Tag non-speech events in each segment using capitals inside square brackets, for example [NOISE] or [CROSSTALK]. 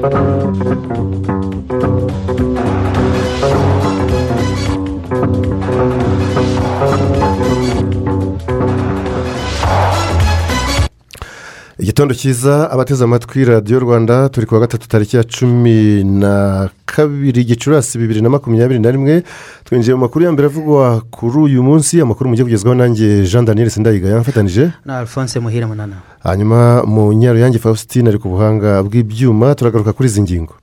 Thank you. Igitondo cyiza abateze amatwi radiyo rwanda turi kuwa gatatu tariki ya cumi na kabiri gicurasi bibiri na makumyabiri na rimwe. Twinjiye mu makuru ya mbere avugwa kuri uyu munsi amakuru mujye kugezwaho nanjye jean daniel sindayigaya yamfatanyije na alphonse muhire munana. Hanyuma mu nyaruyange faustin ari ku buhanga bw'ibyuma turagaruka kuri izi ngingo.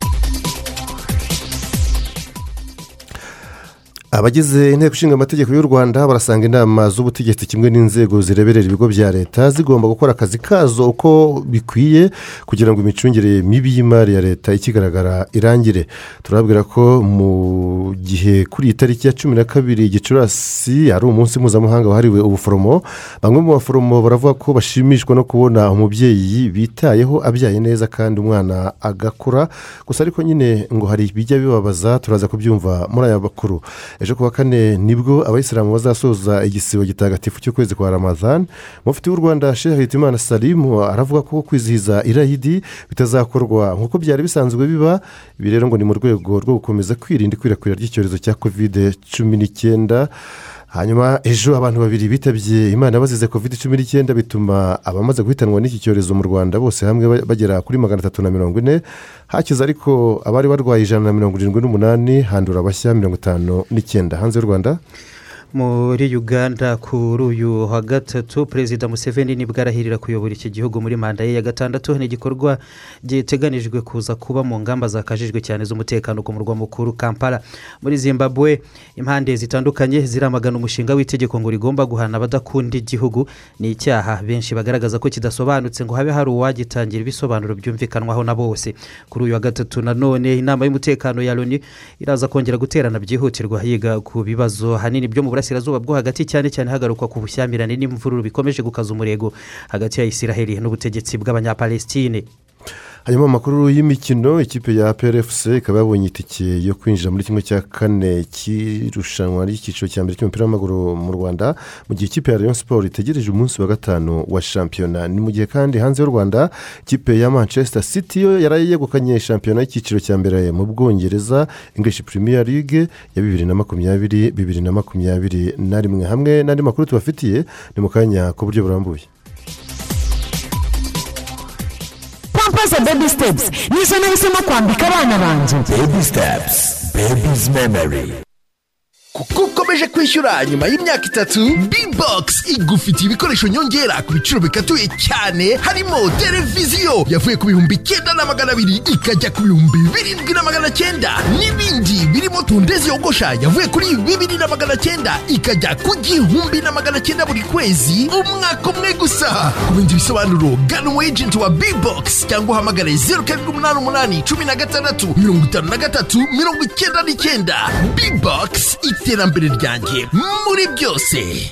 Abagize inteko ishinga amategeko y'u rwanda barasanga inama z'ubutegetsi kimwe n'inzego zireberera ibigo bya leta zigomba gukora akazi kazo uko bikwiye kugira ngo imicungire mibi y'imari ya leta ikigaragara irangire. Turabwira ko mu gihe kuri iyi tariki ya cumi na kabiri gicurasi ari umunsi mpuzamahanga wahariwe ubuforomo bamwe mu baforomo baravuga ko bashimishwa no kubona umubyeyi bitayeho abyaye neza kandi umwana agakura. Gusa ariko nyine ngo hari ibijya bibabaza turaza kubyumva muri aya makuru. Ejo kuwa kane ni bwo abayisilamu bazasoza igisibo gitagatifu cy'ukwezi kwa ramazan mufti w'u rwanda shehe hitimana salimu aravuga ko kwizihiza irahidi bitazakorwa. Nk'uko byari bisanzwe biba ibi rero ngo ni mu rwego rwo gukomeza kwirinda ikwirakwira ry'icyorezo cya kovide cumi n'icyenda. Hanyuma ejo abantu babiri bitabye imana bazize kovide cumi n'icyenda bituma abamaze guhitanwa n'iki cyorezo mu rwanda bose hamwe bagera kuri magana atatu na mirongo ine hakize ariko abari barwaye ijana na mirongo irindwi n'umunani handura abashya mirongo itanu n'icyenda. Hanze y'u rwanda muri uganda kuri uyu wa gatatu perezida museveni ni bwo arahirira kuyobora iki gihugu muri manda ye ya gatandatu. Ni igikorwa giteganijwe kuza kuba mu ngamba zakajijwe cyane z'umutekano ku murwa mukuru kampala. Muri zimbabwe impande zitandukanye ziramagana umushinga w'itegeko ngo rigomba guhana abadakunda igihugu. Ni icyaha benshi bagaragaza ko kidasobanutse ngo habe hari uwagitangira ibisobanuro byumvikanwaho na bose. Kuri uyu wa gatatu nanone inama y'umutekano ya loni iraza kongera guterana byihutirwa yiga ku bibazo hanini byo mu burasirazuba bwo hagati cyane cyane hagarukwa ku bushyamirane n'imvururu bikomeje gukaza umurego hagati ya isiraheli n'ubutegetsi bw'abanyapalestine hanyuma amakuru y'imikino ikipe ya prfc ikaba yabonye itike yo kwinjira muri kimwe cya kane cy'irushanwa ry'icyiciro cya mbere cy'umupira w'amaguru mu rwanda mu gihe ikipe ya rayon siporo itegereje umunsi wa gatanu wa shampiyona. Ni mu gihe kandi hanze y'u rwanda ikipe ya manchester city yo yaraye yegukanye shampiyona y'icyiciro cya mbere mu bwongereza english premier league ya bibiri na makumyabiri bibiri na makumyabiri na rimwe. Hamwe n'andi makuru tubafitiye ni mu kanya ku buryo burambuye. Pampasi bebi sitepusi nizo nahisemo kwambika abana banjye baby steps. Baby's memory. Kuko ukomeje kwishyura nyuma y'imyaka itatu bbox igufitiye ibikoresho nyongera ku biciro bikatuye cyane harimo televiziyo. Yavuye ku bihumbi icyenda na magana abiri ikajya ku bihumbi birindwi na magana cyenda. N'ibindi. Birimo tundezi yogosha yavuye kuri bibiri na magana cyenda ikajya ku gihumbi na magana cyenda buri kwezi umwaka umwe gusa. Ku bindi bisobanuro gana umu ejenti wa bbox cyangwa uhamagare zeru karindwi umunani umunani cumi na gatandatu mirongo itanu na gatatu mirongo icyenda n'icyenda. Bbox iterambere ryanjye muri byose.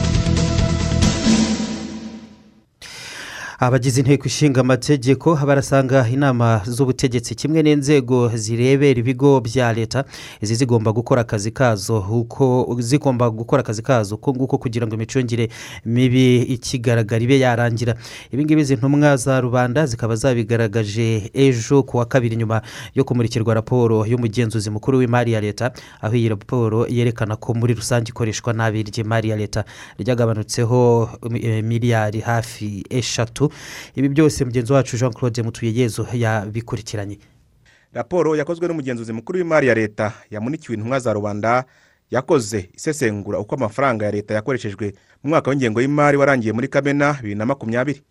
Abagize inteko ishinga amategeko barasanga inama z'ubutegetsi kimwe n'inzego zirebera ibigo bya leta izi zigomba gukora akazi kazo zigomba gukora akazi kazo uko nguko kugira ngo imicungire mibi ikigaragara ibe yarangira. Ibingibi izi ntumwa za rubanda zikaba zabigaragaje ejo ku wa kabiri nyuma yo kumurikirwa raporo y'umugenzuzi mukuru w'imari ya leta aho iyi raporo yerekana ko muri rusange ikoreshwa nabi ry'imari ya leta. Ryagabanutseho eh, miliyari hafi eshatu ibi byose mugenzi wacu jean claude mutuyeyezo yabikurikiranye. Raporo yakozwe n'umugenzuzi mukuru w'imari ya leta yamunikiwe intumwa za rubanda yakoze isesengura uko amafaranga ya leta yakoreshejwe mu mwaka w'ingengo y'imari warangiye muri kamena bibiri na makumyabiri.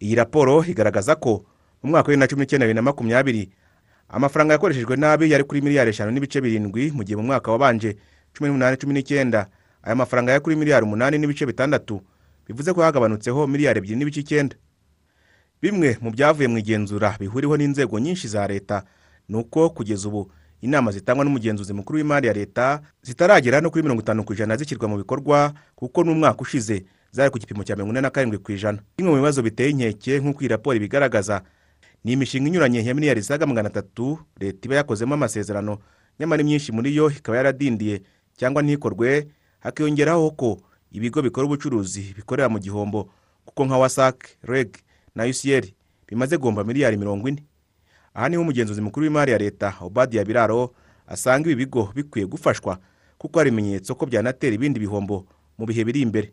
Iyi raporo igaragaza ko mu mwaka wa bibiri na cumi n'icyenda bibiri na makumyabiri amafaranga yakoreshejwe nabi yari kuri miliyari eshanu n'ibice birindwi mu gihe mu mwaka wabanje cumi n'umunani cumi n'icyenda. Aya mafaranga ya kuri miliyari umunani n'ibice bitandatu bivuze ko hagabanutseho miliyari ebyiri n'ibice icyenda. Bimwe mu byavuye mu igenzura bihuriweho n'inzego nyinshi za leta ni uko kugeza ubu inama zitangwa n'umugenzuzi mukuru w'imari ya leta zitaragera no kuri mirongo itanu ku ijana zishyirwa mu bikorwa kuko n'umwaka ushize zari ku gipimo cya mirongo ine na karindwi ku ijana. Bimwe mu bibazo biteye inkeke nk'uko iyi raporo ibigaragaza ni imishinga inyuranye ya miliyari zisaga magana atatu leta iba yakozemo amasezerano nyamara imyinshi muri yo ikaba yaradindiye cyangwa ntikorwe hakiyongeraho ko ibigo bikora ubucuruzi bikorera mu gihombo kuko nka wasac reg na ucl bimaze guhomba miliyari mirongo ine. Aha ni ho umugenzuzi mukuru w'imari ya leta obadiya biraro asanga ibi bigo bikwiye gufashwa kuko hari ibimenyetso ko byanatera ibindi bihombo mu bihe biri imbere.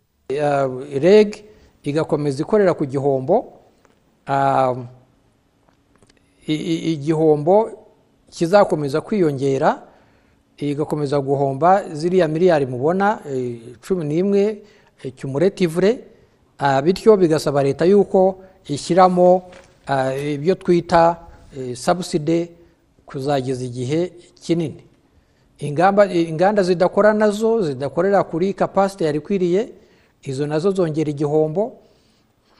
Reg igakomeza ikorera ku gihombo ah, igihombo kizakomeza kwiyongera igakomeza guhomba ziriya miliyari mubona eh, cumi n'imwe eh, cyumuretivure ah, bityo bigasaba leta yuko ishyiramo ah, ibyo twita sabuside kuzageza igihe kinini. Inganda zidakora na zo zidakorera kuri kapasite yari ikwiriye izo na zo zongera igihombo.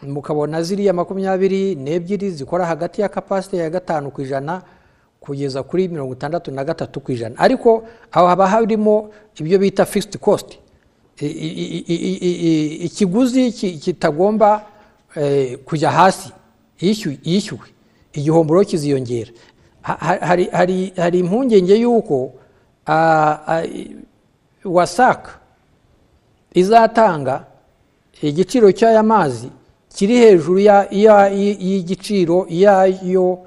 Mukabona ziriya makumyabiri n'ebyiri zikora hagati ya kapasite ya gatanu ku ijana kugeza kuri mirongo itandatu na gatatu ku ijana. Ariko aho haba harimo ibyo bita fixed cost. Ikiguzi ki- kitagomba eh, kujya hasi. Yishyuwe yishyuwe igihombo rero kiziyongera. Ha- ha- hari impungenge y'uko ah, ah, wasaka izatanga igiciro cy'aya mazi kiri hejuru y'igiciro yayo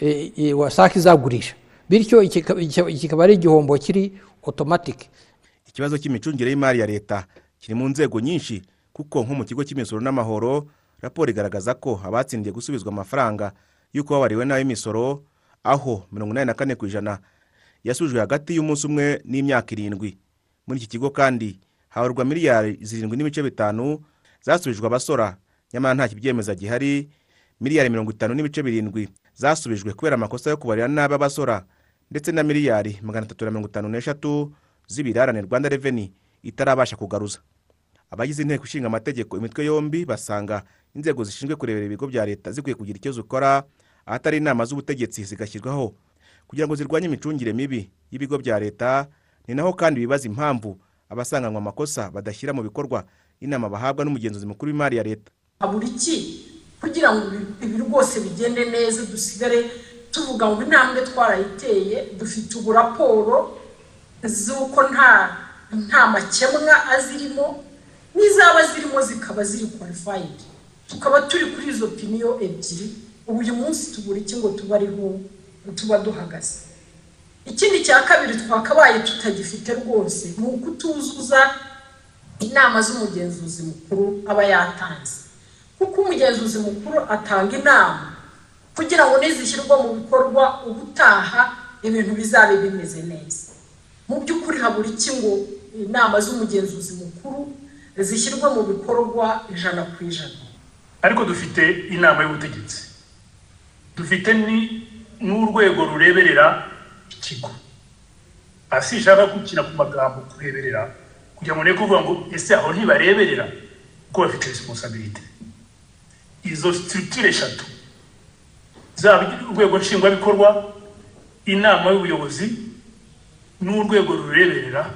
eh, eh, wasaka izagurisha. Bityo kika- kika- kikaba ari igihombo kiri otomatike ikibazo cy'imicungire y'imari ya leta kiri mu nzego nyinshi kuko nko mu kigo cy'imisoro n'amahoro raporo igaragaza ko abatsindiye gusubizwa amafaranga y'uko babariwe nabi imisoro aho mirongo inani na kane ku ijana yasubijwe hagati y'umunsi umwe n'imyaka irindwi. Muri iki kigo kandi habarwa miliyari zirindwi n'ibice bitanu zasubijwe abasora. Nyamara nta kibyemeza gihari miliyari mirongo itanu n'ibice birindwi zasubijwe kubera amakosa yo kubarira nabi abasora ndetse na miliyari magana atatu na mirongo itanu n'eshatu z'ibirarane rwanda reveni itarabasha kugaruza. Abagize inteko ishinga amategeko imitwe yombi basanga inzego zishinzwe kurebera ibigo bya leta zikwiye kugira icyo zikora ahatari inama z'ubutegetsi zigashyirwaho. Kugira ngo zirwanye imicungire mibi y'ibigo bya leta ni naho kandi bibaza impamvu abasanganywe amakosa badashyira mu bikorwa inama bahabwa n'umugenzuzi mukuru w'imari ya leta. Habura iki kugira ngo ibi- rwose bigende neza dusigare tuvuga ngo intambwe twarayiteye dufite ubu raporo z'uko nta nta makemwa azirimo n'izaba zirimo zikaba ziri kwalifayidi tukaba turi kuri izo piniyo ebyiri. Ubu uyu munsi tubura iki ngo tuba ariho tuba duhagaze. Ikindi cya kabiri twakabaye tutagifite rwose ni ukutuzuza inama z'umugenzuzi mukuru aba yatanze. Kuko umugenzuzi mukuru atanga inama kugira ngo nizishyirwa mu bikorwa ubutaha ibintu bizabe bimeze neza. Mu by'ukuri habura iki ngo inama z'umugenzuzi mukuru zishyirwe mu bikorwa ijana ku ijana. Ariko dufite inama y'ubutegetsi. Dufite n'urwego rureberera ikigo. Aha sinshaka gukina ku magambo kureberera kugira ngo ne kuvuga ngo ese aho ntibareberera? Kuko bafite resiponsabilite izo structure eshatu. Zaba urwego nshingwabikorwa inama y'ubuyobozi n'urwego rureberera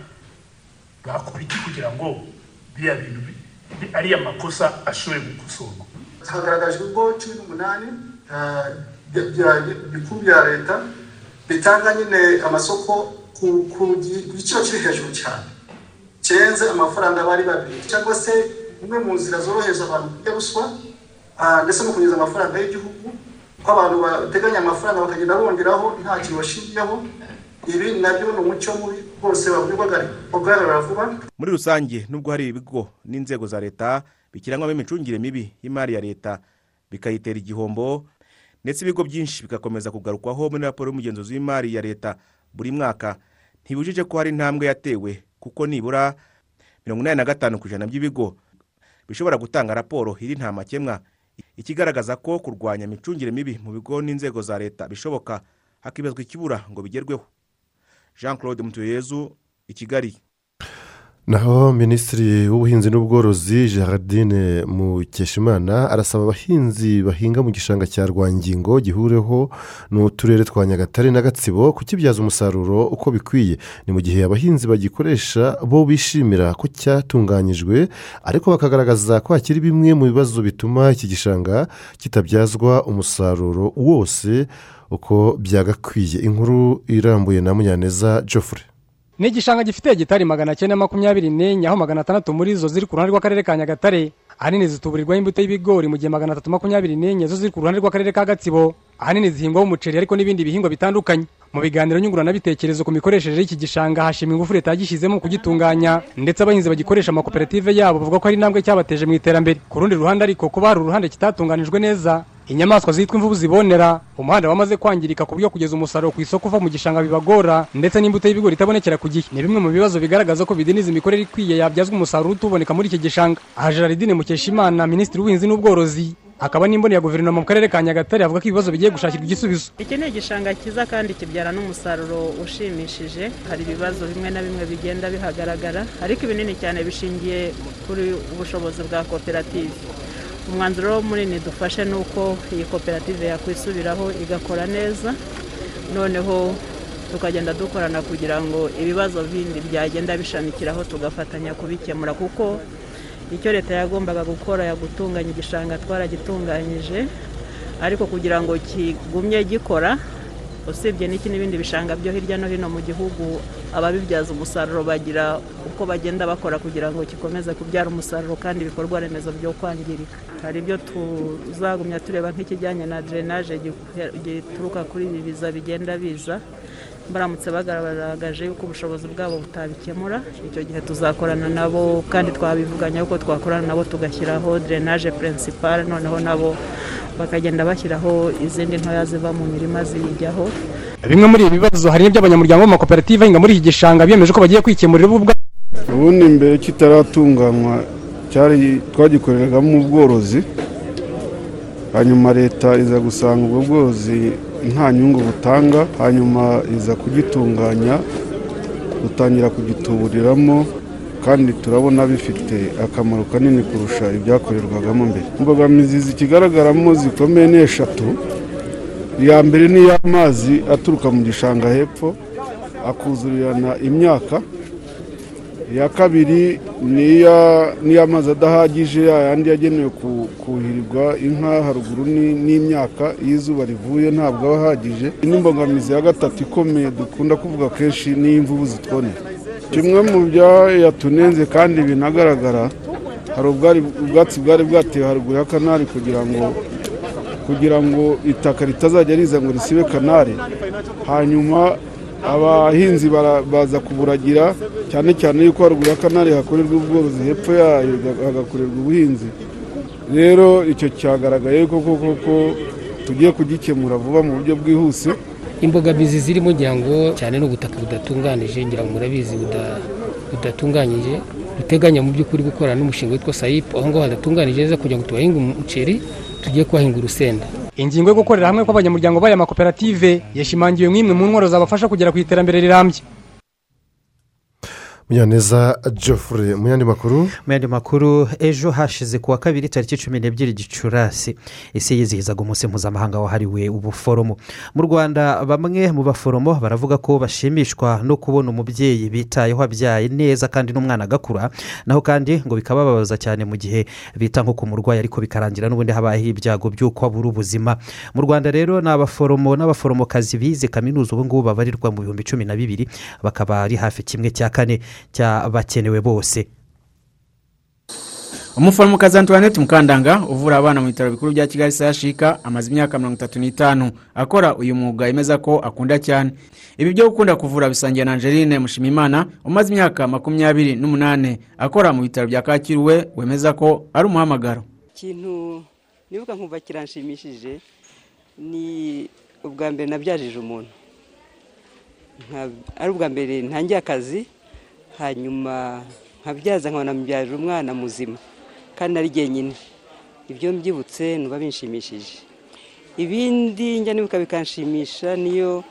bakora iki kugira ngo biriya bintu bi- bi- ariya makosa ashobore gukosorwa hagaragajwe ubwo cumi n'umunani bikuru bya leta bitanga nyine amasoko ku ku gi- ku giciro kiri hejuru cyane. Kirenze amafaranga bari babiri. Cyangwa se imwe mu nzira zorohereza abantu kurya ruswa ah, ndetse no kunyuza amafaranga y'igihugu ko abantu bateganya amafaranga bakagenda bongeraho nta kintu bashingiyeho ibi na byo ni umucyo mubi. Rwose babwirwaga ugaragara vuba. Muri rusange nubwo hari ibigo n'inzego za leta bikirangwamo imicungire mibi y'imari ya leta bikayitera igihombo ndetse ibigo byinshi bigakomeza kugarukwaho muri raporo y'umugenzuzi w'imari ya leta buri mwaka. Ntibujije ko hari intambwe yatewe kuko nibura mirongo inani na gatanu ku ijana by'ibigo bishobora gutanga raporo iri nta makemwa. Ikigaragaza ko kurwanya imicungire mibi mu bigo n'inzego za leta bishoboka hakibazwa ikibura ngo bigerweho. Jean claude mutuyezu i kigali. Naho minisitiri w'ubuhinzi n'ubworozi gerardine mukeshimana arasaba abahinzi bahinga mu gishanga cya rwangingo gihureho n'uturere twa nyagatare na gatsibo kukibyaza umusaruro uko bikwiye. Ni mu gihe abahinzi bagikoresha bo bishimira ko cyatunganyijwe ariko bakagaragaza ko hakiri bimwe mu bibazo bituma iki gishanga kitabyazwa umusaruro wose uko byagakwiye. Inkuru irambuye na munyaneza Geoffrey. Ni igishanga gifite hegitari magana cyenda makumyabiri n'enye aho magana atandatu muri zo ziri ku ruhande rw'akarere ka nyagatare. Ahanini zituburirwaho imbuto y'ibigori mu gihe magana atatu makumyabiri n'enye zo ziri ku ruhande rw'akarere ka gatsibo. Ahanini zihingwaho umuceri ariko n'ibindi bihingwa bitandukanye. Mu biganiro nyunguranabitekerezo ku mikoreshereze y'iki gishanga hashimwa ingufu leta yagishyizemo kugitunganya ndetse abahinzi bagikoresha amakoperative yabo bavuga ko ari intambwe cyabateje mu iterambere. Ku rundi ruhande ariko kuba hari uruhande kitatunganijwe neza inyamaswa zitwa imvubu zibonera umuhanda wamaze kwangirika ku buryo kugeza umusaruro ku isoko uva mu gishanga bibagora ndetse n'imbuto y'ibigori itabonekera ku gihe. Ni bimwe mu bibazo bigaragaza ko bidiniza imikorere ikwiye yabyazwa umusaruro utuboneka muri iki gishanga. Aha gerardine mukeshimana minisitiri w'ubuhinzi n'ubworozi akaba n'imboni ya guverinoma mu karere ka nyagatare avuga ko ibibazo bigiye gushakirwa igisubizo. Iki ni igishanga cyiza kandi kibyara n'umusaruro ushimishije. Hari ibibazo bimwe na bimwe bigenda bihagaragara ariko ibinini cyane bishingiye kuri ubushobozi bwa koperative. Umwanzuro munini dufashe ni uko iyi koperative yakwisubiraho igakora neza noneho tukagenda dukorana kugira ngo ibibazo bindi byagenda bishamikiraho tugafatanya kubikemura kuko icyo leta yagombaga gukora yagutunganya igishanga twaragitunganyije ariko kugira ngo kigumye gikora usibye n'iki n'ibindi bishanga byo hirya no hino mu gihugu ababibyaza umusaruro bagira uko bagenda bakora kugira ngo gikomeze kubyara umusaruro kandi ibikorwa remezo byo kwangirika. Hari ibyo tuzagumya tureba nk'ikijyanye na drenaje gituruka kuri ibi biza bigenda biza. Baramutse bagaragaje yuko ubushobozi bwabo butabikemura. Icyo gihe tuzakorana nabo kandi twabivuganya yuko twakorana nabo tugashyiraho drenaje principal noneho nabo bakagenda bashyiraho izindi ntoya ziva mu mirima ziyijyaho. Bimwe muri ibi bibazo hari n'iby'abanyamuryango b'amakoperative ahinga muri iki gishanga biyemeje ko bagiye kwikemurira bo ubwabo ubundi mbere kitaratunganywa cyari twagikoreragamo ubworozi hanyuma leta iza gusanga ubwo bworozi nta nyungu butanga hanyuma iza kugitunganya dutangira kugituburiramo. Kandi turabona bifite akamaro kanini kurusha ibyakorerwagamo mbere. Imbogamizi zikigaragaramo zikomeye ni eshatu. Iya mbere ni iy'amazi aturuka mu gishanga hepfo akuzurirana imyaka. Iya kabiri ni iy'amazi adahagije yayandi yagenewe kuhirirwa inka haruguru n'imyaka iyo izuba rivuye ntabwo aba ahagije. N'imbogamizi ya gatatu ikomeye dukunda kuvuga kenshi n'iy'imvubu zitwonera. Kimwe mu byayatunenze kandi binagaragara hari ubwatsi bwari bwatewe haruguru ya kanari kugira ngo kugira ngo itaka ritazajya riza ngo risibe kanari. Hanyuma abahinzi baza kuburagira cyane cyane yuko haruguru ya kanari hakorerwa ubworozi hepfo yayo hagakorerwa ubuhinzi. Rero icyo cyagaragaye koko koko tugiye kugikemura vuba mu buryo bwihuse. Imbogamizi zirimo ngira ngo cyane n'ubutaka budatunganije ngira ngo murabizi budatunganyije duteganya mu by'ukuri gukorana n'umushinga witwa sayipu aho ngaho hadatunganije neza kugira ngo tubahinge umuceri tugiye kuhahinga urusenda. Ingingo yo gukorera hamwe kw'abanyamuryango b'aya makoperative yashimangiwe nk'imwe mu ntwaro zabafasha kugera ku iterambere rirambye. Munyaneza Geoffrey. Mu yandi makuru? Mu yandi makuru ejo hashize ku wa kabiri tariki cumi n'ebyiri gicurasi. Isi yizihizaga umunsi mpuzamahanga wahariwe ubuforomo. Mu rwanda bamwe mu baforomo baravuga ko bashimishwa no kubona umubyeyi bitayeho abyaye neza kandi n'umwana agakura naho kandi ngo bikabababaza cyane mu gihe bita nko ku murwayi ariko bikarangira n'ubundi habayeho ibyago by'uko abura ubuzima. Mu rwanda rero ni abaforomo n'abaforomokazi bize kaminuza ubu ngubu babarirwa mu bihumbi cumi na bibiri bakaba ari hafi kimwe cya kane. Cy'abakenewe bose. Umuforomokazi antoinette mukandanga uvura abana mu bitaro bikuru bya kigali sashika amaze imyaka mirongo itatu n'itanu. Akora uyu mwuga yemeza ko akunda cyane. Ibi byo gukunda kuvura bisangiye na angeline mushimimana umaze imyaka makumyabiri n'umunani akora mu bitaro bya kacyiru we wemeza ko ari umuhamagaro. Ikintu nibuka nkumva kiranshimishije ni ubwa mbere nabyajije umuntu. Ari ubwa mbere ntangiye akazi hanyuma nkabyaza nkabona mbyaje umwana muzima kandi ari jyenyine. Ibyo mbyibutse nuba binshimishije. Ibindi njya nibuka bikanshimisha niyo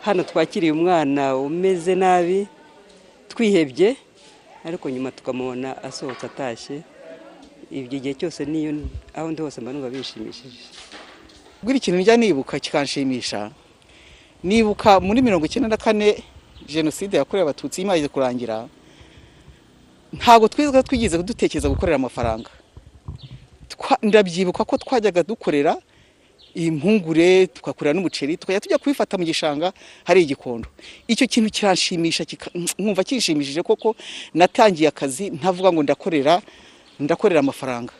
hano twakiriye umwana umeze nabi twihebye ariko nyuma tukamubona asohotse atashye. Ibyo gihe cyose niyo aho ndi hose mba numva bishimishije bwira ikintu njya nibuka kikanshimisha nibuka muri mirongo icyenda na kane jenoside yakorewe abatutsi imaze kurangira ntabwo twiza twigeze dutekereza gukorera amafaranga. Ndabyibuka ko twajyaga dukorera impungure tugakorera n'umuceri tukajya tujya kubifata mu gishanga hari igikondo. Icyo kintu kiranshimisha nkumva kinshimishije koko natangiye akazi ntavuga ngo ndakorera ndakorera amafaranga.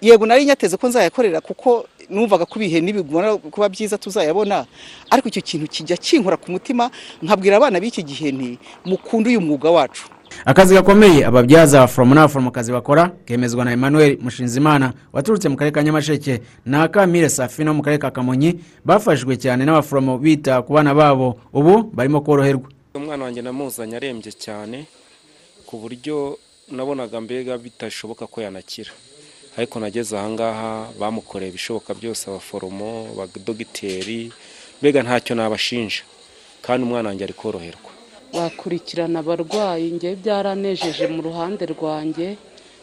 Yego nari nyateze ko nzayakorera kuko numvaga ko ibihe nibigomba kuba byiza tuzayabona. Ariko icyo kintu kijya kinkora ku mutima nkabwira abana b'iki gihe nti mukunde uyu mwuga wacu. Akazi gakomeye ababyaza abaforomo n'abaforomokazi bakora kemezwa na emmanuel mushinzimana waturutse mu karere ka nyamasheke. Na kamire safina wo mu karere ka kamonyi bafashijwe cyane n'abaforomo bita ku bana babo. Ubu barimo koroherwa. Umwana wanjye namuzanye arembye cyane ku buryo nabonaga mbega bitashoboka ko yanakira. Ariko nageze ahangaha bamukoreye ibishoboka byose abaforomo abadogiteri mbega ntacyo nabashinja. Kandi umwana wanjye ari koroherwa. Bakurikirana abarwayi njye byaranejeje mu ruhande rwanjye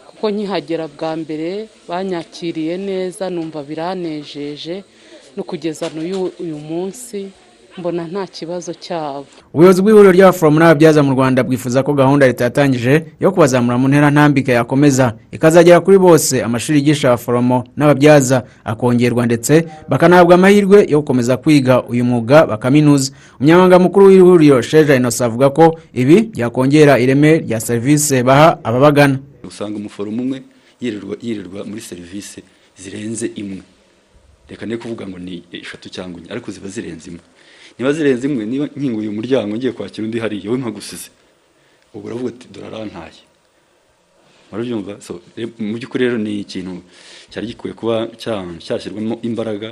kuko nkihagera bwa mbere banyakiriye neza numva biranejeje no kugeza n'uyu uyu munsi. Mbona nta kibazo cyabo. Ubuyobozi bw'ihuriro ry'abaforomo n'ababyaza mu rwanda bwifuza ko gahunda leta yatangije yo kubazamura mu ntera ntambike yakomeza. Ikazagera kuri bose amashuri yigisha abaforomo n'ababyaza akongerwa ndetse bakanahabwa amahirwe yo gukomeza kwiga uyu mwuga bakaminuza umunyamabanga mukuru w'ihuriro sheja inosa avuga ko ibi byakongera ireme rya serivisi baha ababagana. Usanga umuforomo umwe yirirwa yirirwa muri serivisi zirenze imwe. Reka ne kuvuga ngo ni eshatu cyangwa enye ariko ziba zirenze imwe. Niba zirenze imwe niba nkinguye umuryango ngiye kwakira undi hariya we mpagusize. Ubwo uravuga ati dore arantaye. Murabyumva? Mu by'ukuri rero ni ikintu cyari gikwiye kuba cya- cyashyirwamo imbaraga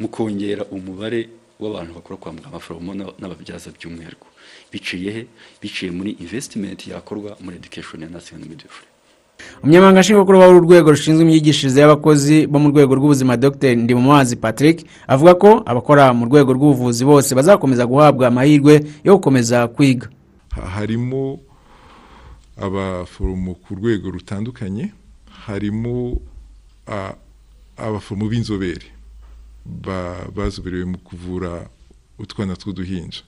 mu kongera umubare w'abantu bakora kwa muganga abaforomo n'aba- n'ababyaza by'umwihariko. Biciye he? Biciye muri invesitimenti yakorwa muri education ya and midwifery umunyamabanga nshingwabikorwa w'uru rwego rushinzwe imyigishirize y'abakozi bo mu rwego rw'ubuzima dr. Ndimumazi patrick avuga ko abakora mu rwego rw'ubuvuzi bose bazakomeza guhabwa amahirwe yo gukomeza kwiga. Ha- harimo abaforomo ku rwego rutandukanye harimo abaforomo b'inzobere ba- bazoberewe mu kuvura utwana tw'uduhinja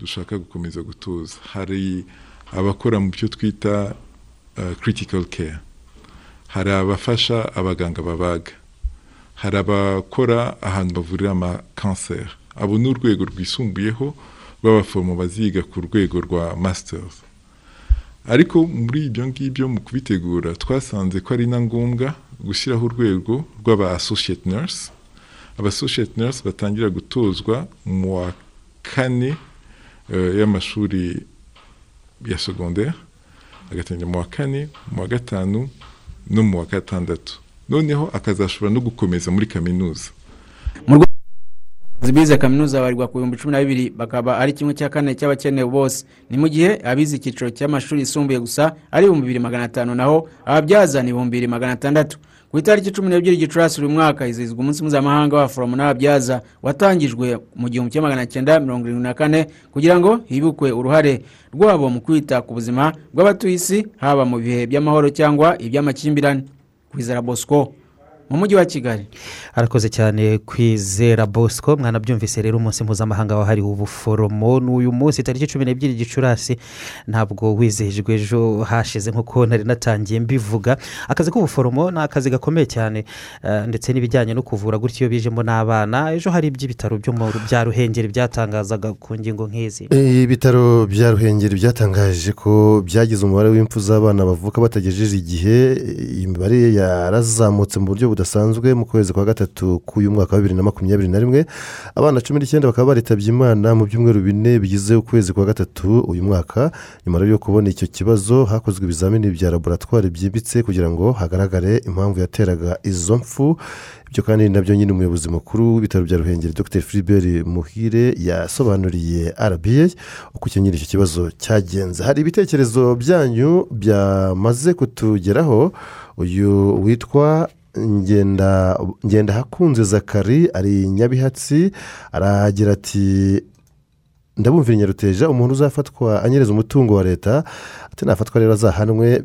dushaka gukomeza gutuza hari abakora mu byo twita critical care. Hari abafasha abaganga babaga. Hari abakora ahantu bavurira amakanseri abo ni urwego rwisumbuyeho rw'abaforomo baziga ku rwego rwa masters. Ariko muri ibyo ngibyo mu kubitegura twasanze ko ari na ngombwa gushyiraho urwego rw'aba associate nurse. Aba associate nurse batangira gutozwa mu wa kane eh, y'amashuri ya secondaire. Agatangira mu wa kane mu wa gatanu no mu wa gatandatu noneho akazashobora no gukomeza muri kaminuza mu rwego bize kaminuza babarirwa ku bihumbi cumi na bibiri bakaba ari kimwe cya kane cy'abakenewe bose. Ni mu gihe abize icyiciro cy'amashuri yisumbuye gusa ari ibihumbi bibiri magana atanu naho ababyaza ni ibihumbi bibiri magana atandatu. Ku itariki cumi n'ebyiri gicurasi buri mwaka hizihizwa umunsi mpuzamahanga w'abaforomo n'ababyaza watangijwe mu gihumbi kimwe magana cyenda mirongo irindwi na kane kugira ngo hibukwe uruhare rwabo mu kwita ku buzima bw'abatuye isi haba mu bihe by'amahoro cyangwa iby'amakimbirane. Kwizera bosco. Mu mujyi wa kigali. Arakoze cyane kwizera bosco mwanabyumvise rero umunsi mpuzamahanga wahariwe ubuforomo n'uyu munsi tariki cumi n'ebyiri gicurasi ntabwo wizihijwe ejo hashize nk'uko nari natangiye mbivuga. Akazi k'ubuforomo ni akazi gakomeye cyane eh, ndetse n'ibijyanye no kuvura gutyo iyo bijemo n'abana. Ejo hari iby'ibitaro byo mu bya ruhengeri byatangazaga ku ngingo nk'izi. Ibitaro bya ruhengeri byatangaje ko byagize umubare w'impfu z'abana bavuka batagejeje igihe iyi mibare yarazamutse mu buryo budasanzwe mu kwezi kwa gatatu k'uyu mwaka wa bibiri na makumyabiri na rimwe abana cumi n'icyenda bakaba baritabye imana mu byumweru bine bigize ukwezi kwa gatatu uyu mwaka. Nyuma yo kubona icyo kibazo hakozwe ibizamini bya laboratwari byimbitse kugira ngo hagaragare impamvu yateraga izo mfu ibyo kandi na byo nyine umuyobozi mukuru w'ibitaro bya ruhengeri dr. Philibert muhire yasobanuriye rba uko icyo nyine icyo kibazo cyagenze. Hari ibitekerezo byanyu byamaze kutugeraho. Uyu witwa ngenda hakunze zakari ari nyabihatsi aragira ati ndabumvira nyaruteja umuntu uzafatwa anyereza umutungo wa leta ati nafatwa rero azahanwe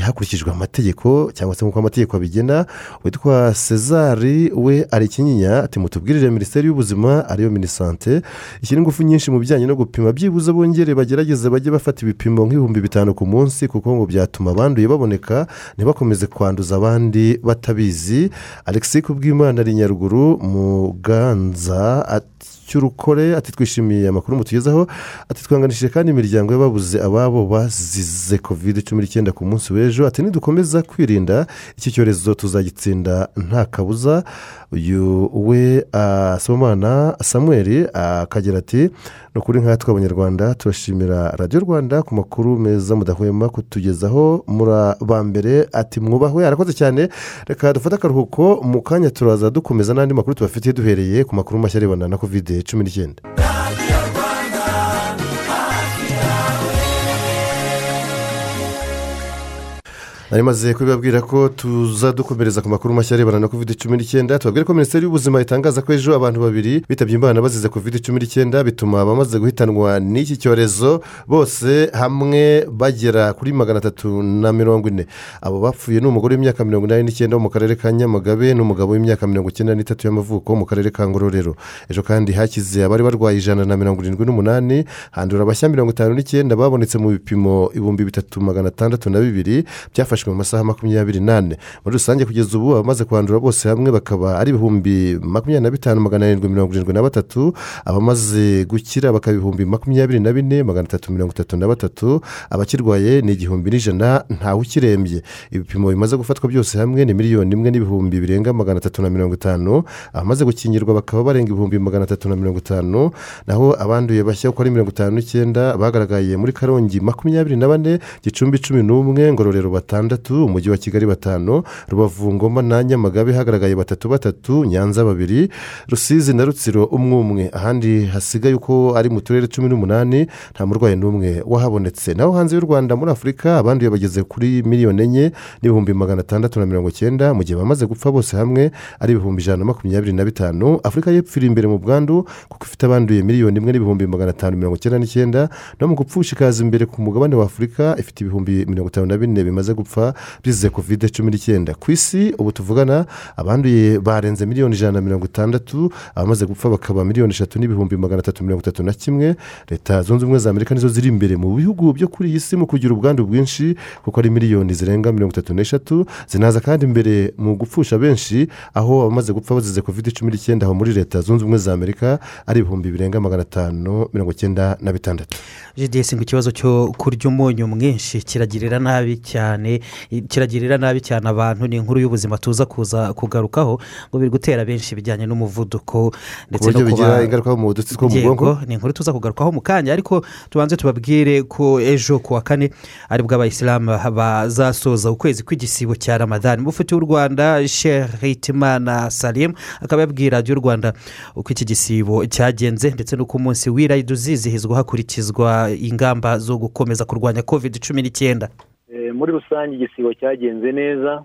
hakurikijwe amategeko cyangwa se nk'uko amategeko abigena witwa cezari we ari ikinyinya ati mutubwirire minisiteri y'ubuzima ariyo minisante ishyira ingufu nyinshi mu bijyanye no gupima byibuze bongere bagerageze bajye bafata ibipimo nk'ibihumbi bitanu ku munsi kuko ngo byatuma abanduye baboneka ntibakomeze kwanduza abandi batabizi. Alexis kubwimana ari nyaruguru muganza ati cy'urukore ati twishimiye amakuru mutugezaho ati twanganishije kandi imiryango y'ababuze ababo bazize kovide cumi n'icyenda ku munsi w'ejo ati nidukomeza kwirinda iki cyorezo tuzagitsinda nta kabuza. Uyu we asomana samuel akagira ati ni ukuri nkatwe abanyarwanda turashimira radiyo rwanda ku makuru meza mudahwema kutugezaho. Ba mbere ati mwubahwe arakoze cyane. Reka dufate akaruhuko mu kanya turaza dukomeza n'andi makuru tubafitiye duhereye ku makuru mashya arebana na kovide cumi n'icyenda. Nari maze kubibabwira ko tuza dukomereza ku makuru mashya arebana na kovide cumi n'icyenda tubabwire ko minisiteri y'ubuzima itangaza ko ejo abantu babiri bitabye imana bazize kovide cumi n'icyenda bituma abamaze guhitanwa n'iki cyorezo bose hamwe bagera kuri magana atatu na mirongo ine. Abo bapfuye ni umugore w'imyaka mirongo inani n'icyenda wo mu karere ka nyamagabe n'umugabo w'imyaka mirongo icyenda n'itatu y'amavuko wo mu karere ka ngororero. Ejo kandi hakize abari barwaye ijana na mirongo irindwi n'umunani handura abashya mirongo itanu n'icyenda babonetse mu bipimo ibihumbi bitatu magana atandatu na bibiri byafashwe mu masaha makumyabiri n'ane. Muri rusange kugeza ubu abamaze kwandura bose hamwe bakaba ari ibihumbi makumyabiri na bitanu magana arindwi mirongo irindwi na batatu. Abamaze gukira bakaba ibihumbi makumyabiri na bine magana atatu mirongo itatu na batatu. Abakirwaye ni igihumbi n'ijana ntawe ukirembye. Ibipimo bimaze gufatwa byose hamwe ni miliyoni imwe n'ibihumbi birenga magana atatu na mirongo itanu. Abamaze gukingirwa bakaba barenga ibihumbi magana atatu na mirongo itanu. Naho abanduye bashya uko ari mirongo itanu n'icyenda bagaragaye muri karongi makumyabiri na bane gicumbi cumi n'umwe ngororero batandatu umujyi wa kigali batanu rubavu ngoma na nyamagabe hagaragaye batatu batatu nyanza babiri rusizi na rutsiro umwe umwe. Ahandi hasigaye uko ari mu turere cumi n'umunani nta murwayi n'umwe wahabonetse. Naho hanze y'u rwanda muri afurika abanduye bageze kuri miliyoni enye n'ibihumbi magana atandatu na mirongo icyenda mu gihe bamaze gupfa bose hamwe ari ibihumbi ijana na makumyabiri na bitanu. Afurika y'epfo iri imbere mu bwandu kuko ifite abanduye miliyoni imwe n'ibihumbi magana atanu mirongo icyenda n'icyenda. No mu gupfusha ikaza imbere ku mugabane wa afurika ifite ibihumbi mirongo itanu na bine bimaze gupfa. Bizize kovide cumi n'icyenda. Ku isi ubu tuvugana abanduye barenze miliyoni ijana na mirongo itandatu abamaze gupfa bakaba miliyoni eshatu n'ibihumbi magana atatu mirongo itatu na kimwe. Leta zunze ubumwe za amerika nizo ziri imbere mu bihugu byo kuri iyi si mu kugira ubwandu bwinshi kuko ari miliyoni zirenga mirongo itatu n'eshatu zinaza kandi imbere mu gupfusha benshi aho abamaze gupfa bazize kovide cumi n'icyenda aho muri leta zunze ubumwe za amerika ari ibihumbi birenga magana atanu mirongo icyenda na bitandatu. Gds ngo ikibazo cyo kurya umunyu mwinshi kiragirira nabi cyane. Kiragirira nabi cyane abantu ni inkuru y'ubuzima tuza kuza kugarukaho ngo biri gutera benshi ibijyanye n'umuvuduko ndetse no kuba ingaruka mu dutsi two mu bwonko. ni inkuru tuza kugarukaho mu kanya. Ariko tubanze tubabwire ko ejo ku wa kane ari bwo abayisilamu bazasoza ukwezi kw'igisibo cya ramadani mufite w'u rwanda sheritimana salim akaba yabwiye radiyo rwanda uko iki gisibo cyagenze ndetse n'uko umunsi w'irayidi uzizihizwa hakurikizwa ingamba zo gukomeza kurwanya covid cumi n'icyenda. Muri rusange igisibo cyagenze neza.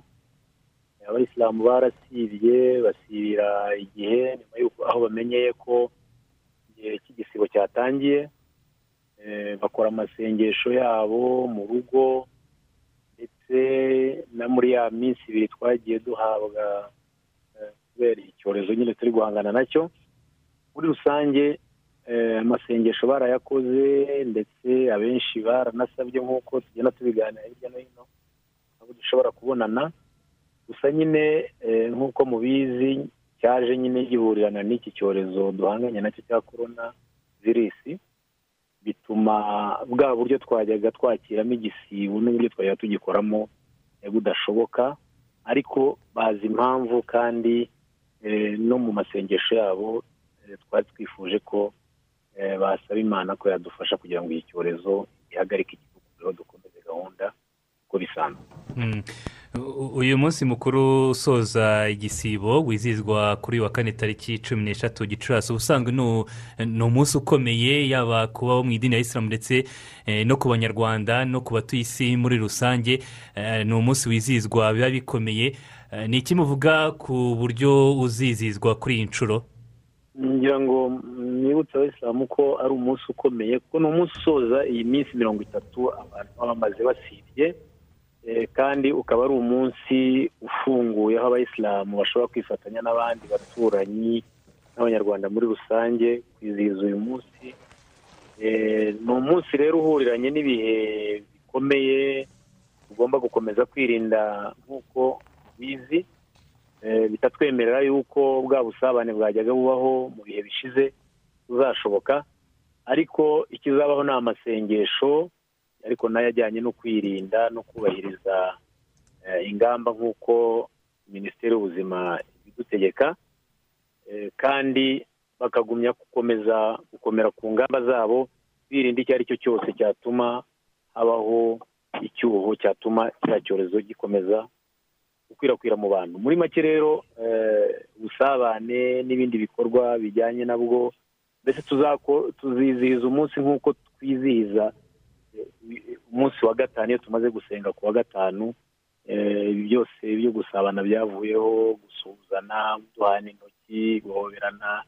Abayisilamu barasibye basibira igihe nyuma y'uko aho bamenyeye ko igihe cy'igisibo cyatangiye. Eh, bakora amasengesho yabo mu rugo ndetse na muri ya minsi ibiri twagiye duhabwa eh, kubera icyorezo nyine turi guhangana na cyo. Muri rusange eh, amasengesho barayakoze ndetse abenshi baranasabye nk'uko tugenda tubiganira hirya no hino aho dushobora kubonana. Gusa nyine eh, nk'uko mubizi cyaje nyine gihurirana n'iki cyorezo duhanganye na cyo cya korona virusi bituma bwa buryo twajyaga twakiramo igisibo n'uburyo twajyaga tugikoramo eh, budashoboka. Ariko bazi impamvu kandi eh, no mu masengesho yabo eh, twari twifuje ko eh, basaba imana ko yadufasha kugira ngo iki cyorezo gihagarike igihugu rero dukomeze gahunda uko bisanzwe. Mm. U- uyu munsi mukuru usoza igisibo wizihizwa kuri wa kane tariki cumi n'eshatu gicurasi. Ubusanzwe ni umunsi ukomeye yaba ku mu idini ya isilamu ndetse eh, no ku banyarwanda no ku batuye isi muri rusange. Eh, ni umunsi wizihizwa biba bikomeye. Eh, ni iki muvuga ku buryo uzizihizwa kuri iyi nshuro? Ngira ngo nibutse abayisilamu ko ari umunsi ukomeye kuko ni umunsi usoza iyi minsi mirongo itatu abantu baba bamaze basibye Eh, kandi ukaba ari umunsi ufunguye aho abayisilamu bashobora kwifatanya n'abandi baturanyi n'abanyarwanda muri rusange kwizihiza uyu munsi. Eh, ni umunsi rero uhuriranye n'ibihe bikomeye tugomba gukomeza kwirinda nk'uko bizi bitatwemerera yuko bwa busabane bwajyaga bubaho mu bihe bishize buzashoboka. Ariko ikizabaho ni amasengesho ariko na yo ajyanye no kwirinda no kubahiriza eh, ingamba nk'uko minisiteri y'ubuzima ibidutegeka Eh, kandi bakagumya gukomeza gukomera ku ngamba zabo birinda icyo ari cyo cyose cyatuma habaho icyuho cyatuma kiriya cyorezo gikomeza gukwirakwira mu bantu. Muri make rero eh, ubusabane n'ibindi bikorwa bijyanye nabwo mbese tuzizihiza umunsi nk'uko twizihiza eh, umunsi wa gatanu iyo tumaze gusenga ku wa gatanu eh, ibi byose byo gusabana byavuyeho gusuhuzana duhana intoki guhoberana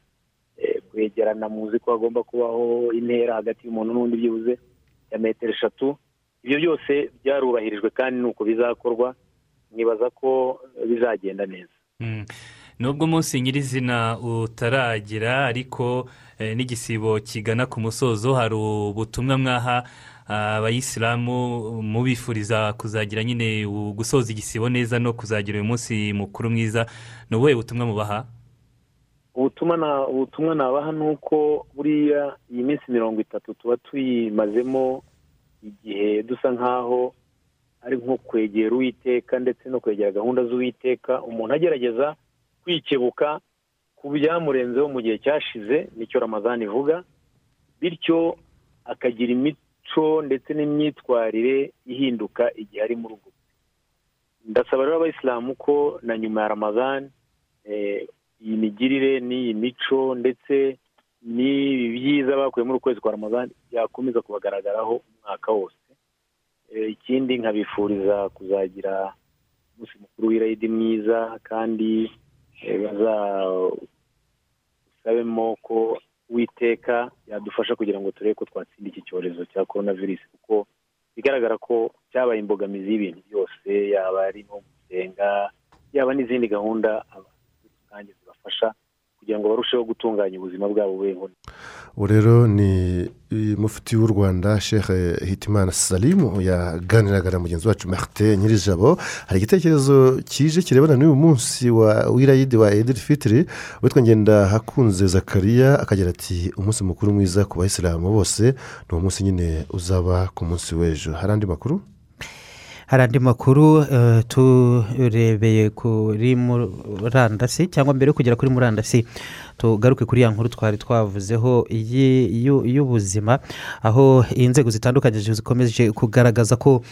kwegerana muzi ko hagomba kubaho intera hagati y'umuntu n'undi byibuze ya metero eshatu. Ibyo byose byarubahirijwe kandi ni uko bizakorwa. Nibaza ko bizagenda neza. Mm. nubwo umunsi nyirizina utaragera ariko eh, n'igisibo kigana ku musozo hari ubutumwa mwaha ah, abayisilamu mubifuriza kuzagira nyine gusoza igisibo neza no kuzagira uyu munsi mukuru mwiza. Ni ubuhe butumwa mubaha? Ubutumwa nabaha ni uko buriya iyi minsi mirongo itatu tuba tuyimazemo igihe dusa nk'aho ari nko kwegera uwiteka ndetse no kwegera gahunda z'uwiteka umuntu agerageza kwikebuka ku byamurenzeho mu gihe cyashize ni cyo ramazani ivuga bityo akagira imico ndetse n'imyitwarire ihinduka igihe ari muri ubwo ndasaba rero abayisilamu ko na nyuma ya ramazani eh, iyi migirire n'iyi mico ndetse n'ibi byiza bakuye muri ukwezi kwa ramazani byakomeza kubagaragaraho umwaka wose. Ikindi nkabifuriza kuzagira umunsi mukuru w'irayidi mwiza kandi eh, bazawusabemo ko uwiteka yadufasha kugira ngo turebe ko twatsinda iki cyorezo cya korona virusi kuko bigaragara ko cyabaye imbogamizi y'ibintu byose yaba ari nko gusenga yaba n'izindi gahunda abantu rusange zibafasha kugira ngo barusheho gutunganya ubuzima bwabo nk'undi ubu rero ni mufti w'u rwanda shehe hitimana salimu yaganiraga na mugenzi wacu marite nyirijabo. Hari igitekerezo kije kirebana n'uyu munsi wa w'irayidi wa ediri fitiri witwa ngenda hakunze zakariya akagira ati umunsi mukuru mwiza ku bayisilamu bose ni umunsi nyine uzaba ku munsi w'ejo. Hari andi makuru? Hari andi makuru eh, turebeye kuri murandasi cyangwa mbere yo kugera kuri murandasi. Tugaruke kuri ya nkuru twari twavuzeho y'ubuzima aho inzego zitandukanye zikomeje kugaragaza ko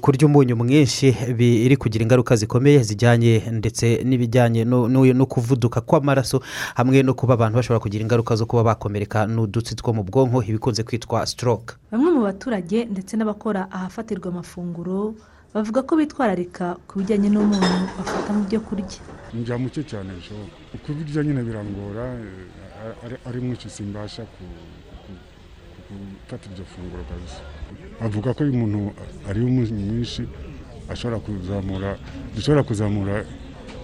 kurya umunyu mwinshi biri kugira ingaruka zikomeye zijyanye ndetse n'ibijyanye no kuvuduka kw'amaraso hamwe no kuba abantu bashobora kugira ingaruka zo kuba bakomereka n'udutsi two mu bwonko ibikunze kwitwa stroke. Bamwe mu baturage ndetse n'abakora ahafatirwa amafunguro bavuga ko bitwararika ku bijyanye n'umunyu bafata mu byo kurya njya muke cyane bishoboka kubirya nyine birangora ari- mwinshi simbasha gufata iryo funguro kabisa. Bavuga ko iyo umuntu ariye umunyu mwinshi ashobora kuzamura dushobora kuzamura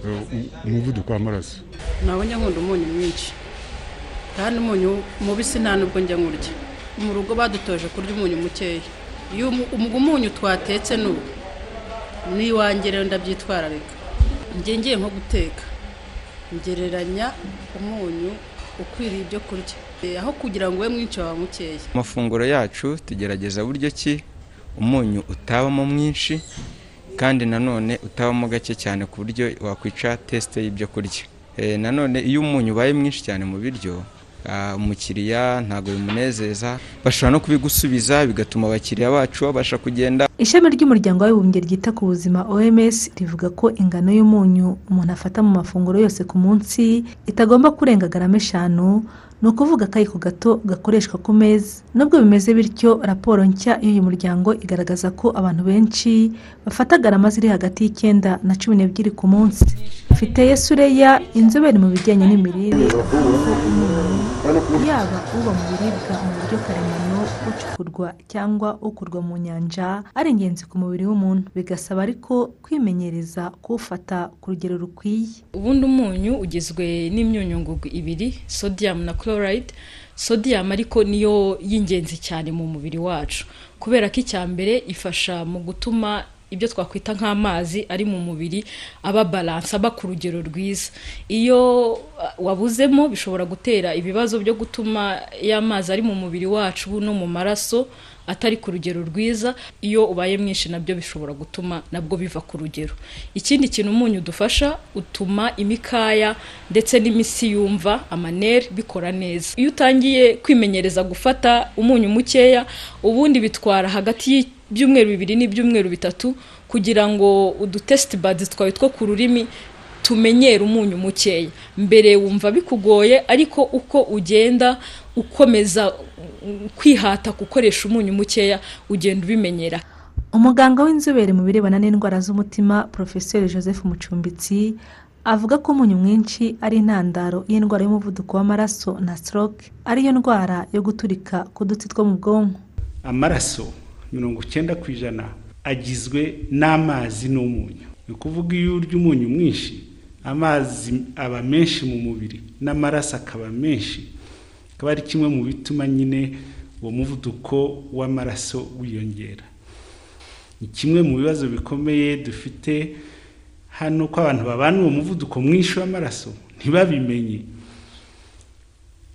eh, umuvuduko w'amaraso. Nabonye nkunda umunyu mwinshi. Kandi umunyu mubisi nta nubwo njya nkurya mu rugo badutoje kurya umunyu mukeya. Umunyu twatetse n'ubu n'iwanjye rero ndabyitwararika. Ngiye nko guteka. Ngereranya umunyu ukwiriye ibyo kurya. Eh, aho kugira ngo ube mwinshi waba mukeya amafunguro yacu tugerageza buryo ki umunyu utabamo mwinshi kandi nanone utabamo gake cyane ku buryo wakwica tesite y'ibyo kurya. Eh, nanone iyo umunyu ubaye mwinshi cyane mu biryo umukiriya ntabwo bimunezeza. Bashobora no kubigusubiza bigatuma abakiriya bacu babasha kugenda. Ishami ry'umuryango w'abibumbye ryita ku buzima oms rivuga ko ingano y'umunyu umuntu afata mu mafunguro yose ku munsi itagomba kurenga garama eshanu. Ni ukuvuga akayiko gato gakoreshwa ku meza nubwo bimeze bityo raporo nshya y'uyu muryango igaragaza ko abantu benshi bafata garama ziri hagati y'icyenda na cumi n'ebyiri ku munsi. Mfite sureya inzobere mu bijyanye n'imirire. Yaba uba mu biribwa mu buryo karemano ucukurwa cyangwa ukurwa mu nyanja ari ingenzi ku mubiri w'umuntu. Bigasaba ariko kwimenyereza kuwufata ku rugero rukwiye. Ubundi umunyu ugizwe n'imyunyungugu ibiri sodium na chloride. Sodium ariko niyo y'ingenzi cyane mu mubiri wacu. Kubera ko icya mbere ifasha mu gutuma ibyo twakwita nk'amazi ari mu mubiri aba balanse aba ku rugero rwiza. Iyo uh, wabuzemo bishobora gutera ibibazo byo gutuma ya mazi ari mu mubiri wacu no mu maraso atari ku rugero rwiza. Iyo ubaye mwinshi na byo bishobora gutuma nabwo biva ku rugero. Ikindi kintu umunyu udufasha utuma imikaya ndetse n'imisi yumva amaneri bikora neza. Iyo utangiye kwimenyereza gufata umunyu mukeya ubundi bitwara hagati y'ibyumweru bibiri n'ibyumweru bitatu kugira ngo udutesiti badi twawe two ku rurimi tumenyere umunyu mukeya. Mbere wumva bikugoye ariko uko ugenda ukomeza kwihata gukoresha umunyu mukeya ugenda ubimenyera. Umuganga w'inzobere mu birebana n'indwara z'umutima porofeseri joseph mucumbitsi avuga ko umunyu mwinshi ari intandaro y'indwara y'umuvuduko w'amaraso na stroke ariyo ndwara yo guturika ku dutsi two mu bwonko. Amaraso. Mirongo icyenda ku ijana agizwe n'amazi n'umunyu. Ni ukuvuga iyo urya umunyu mwinshi amazi aba menshi mu mubiri n'amaraso akaba menshi akaba ari kimwe mu bituma nyine uwo muvuduko w'amaraso wiyongera. Ni kimwe mu bibazo bikomeye dufite hano ko abantu babana uwo muvuduko mwinshi w'amaraso ntibabimenye.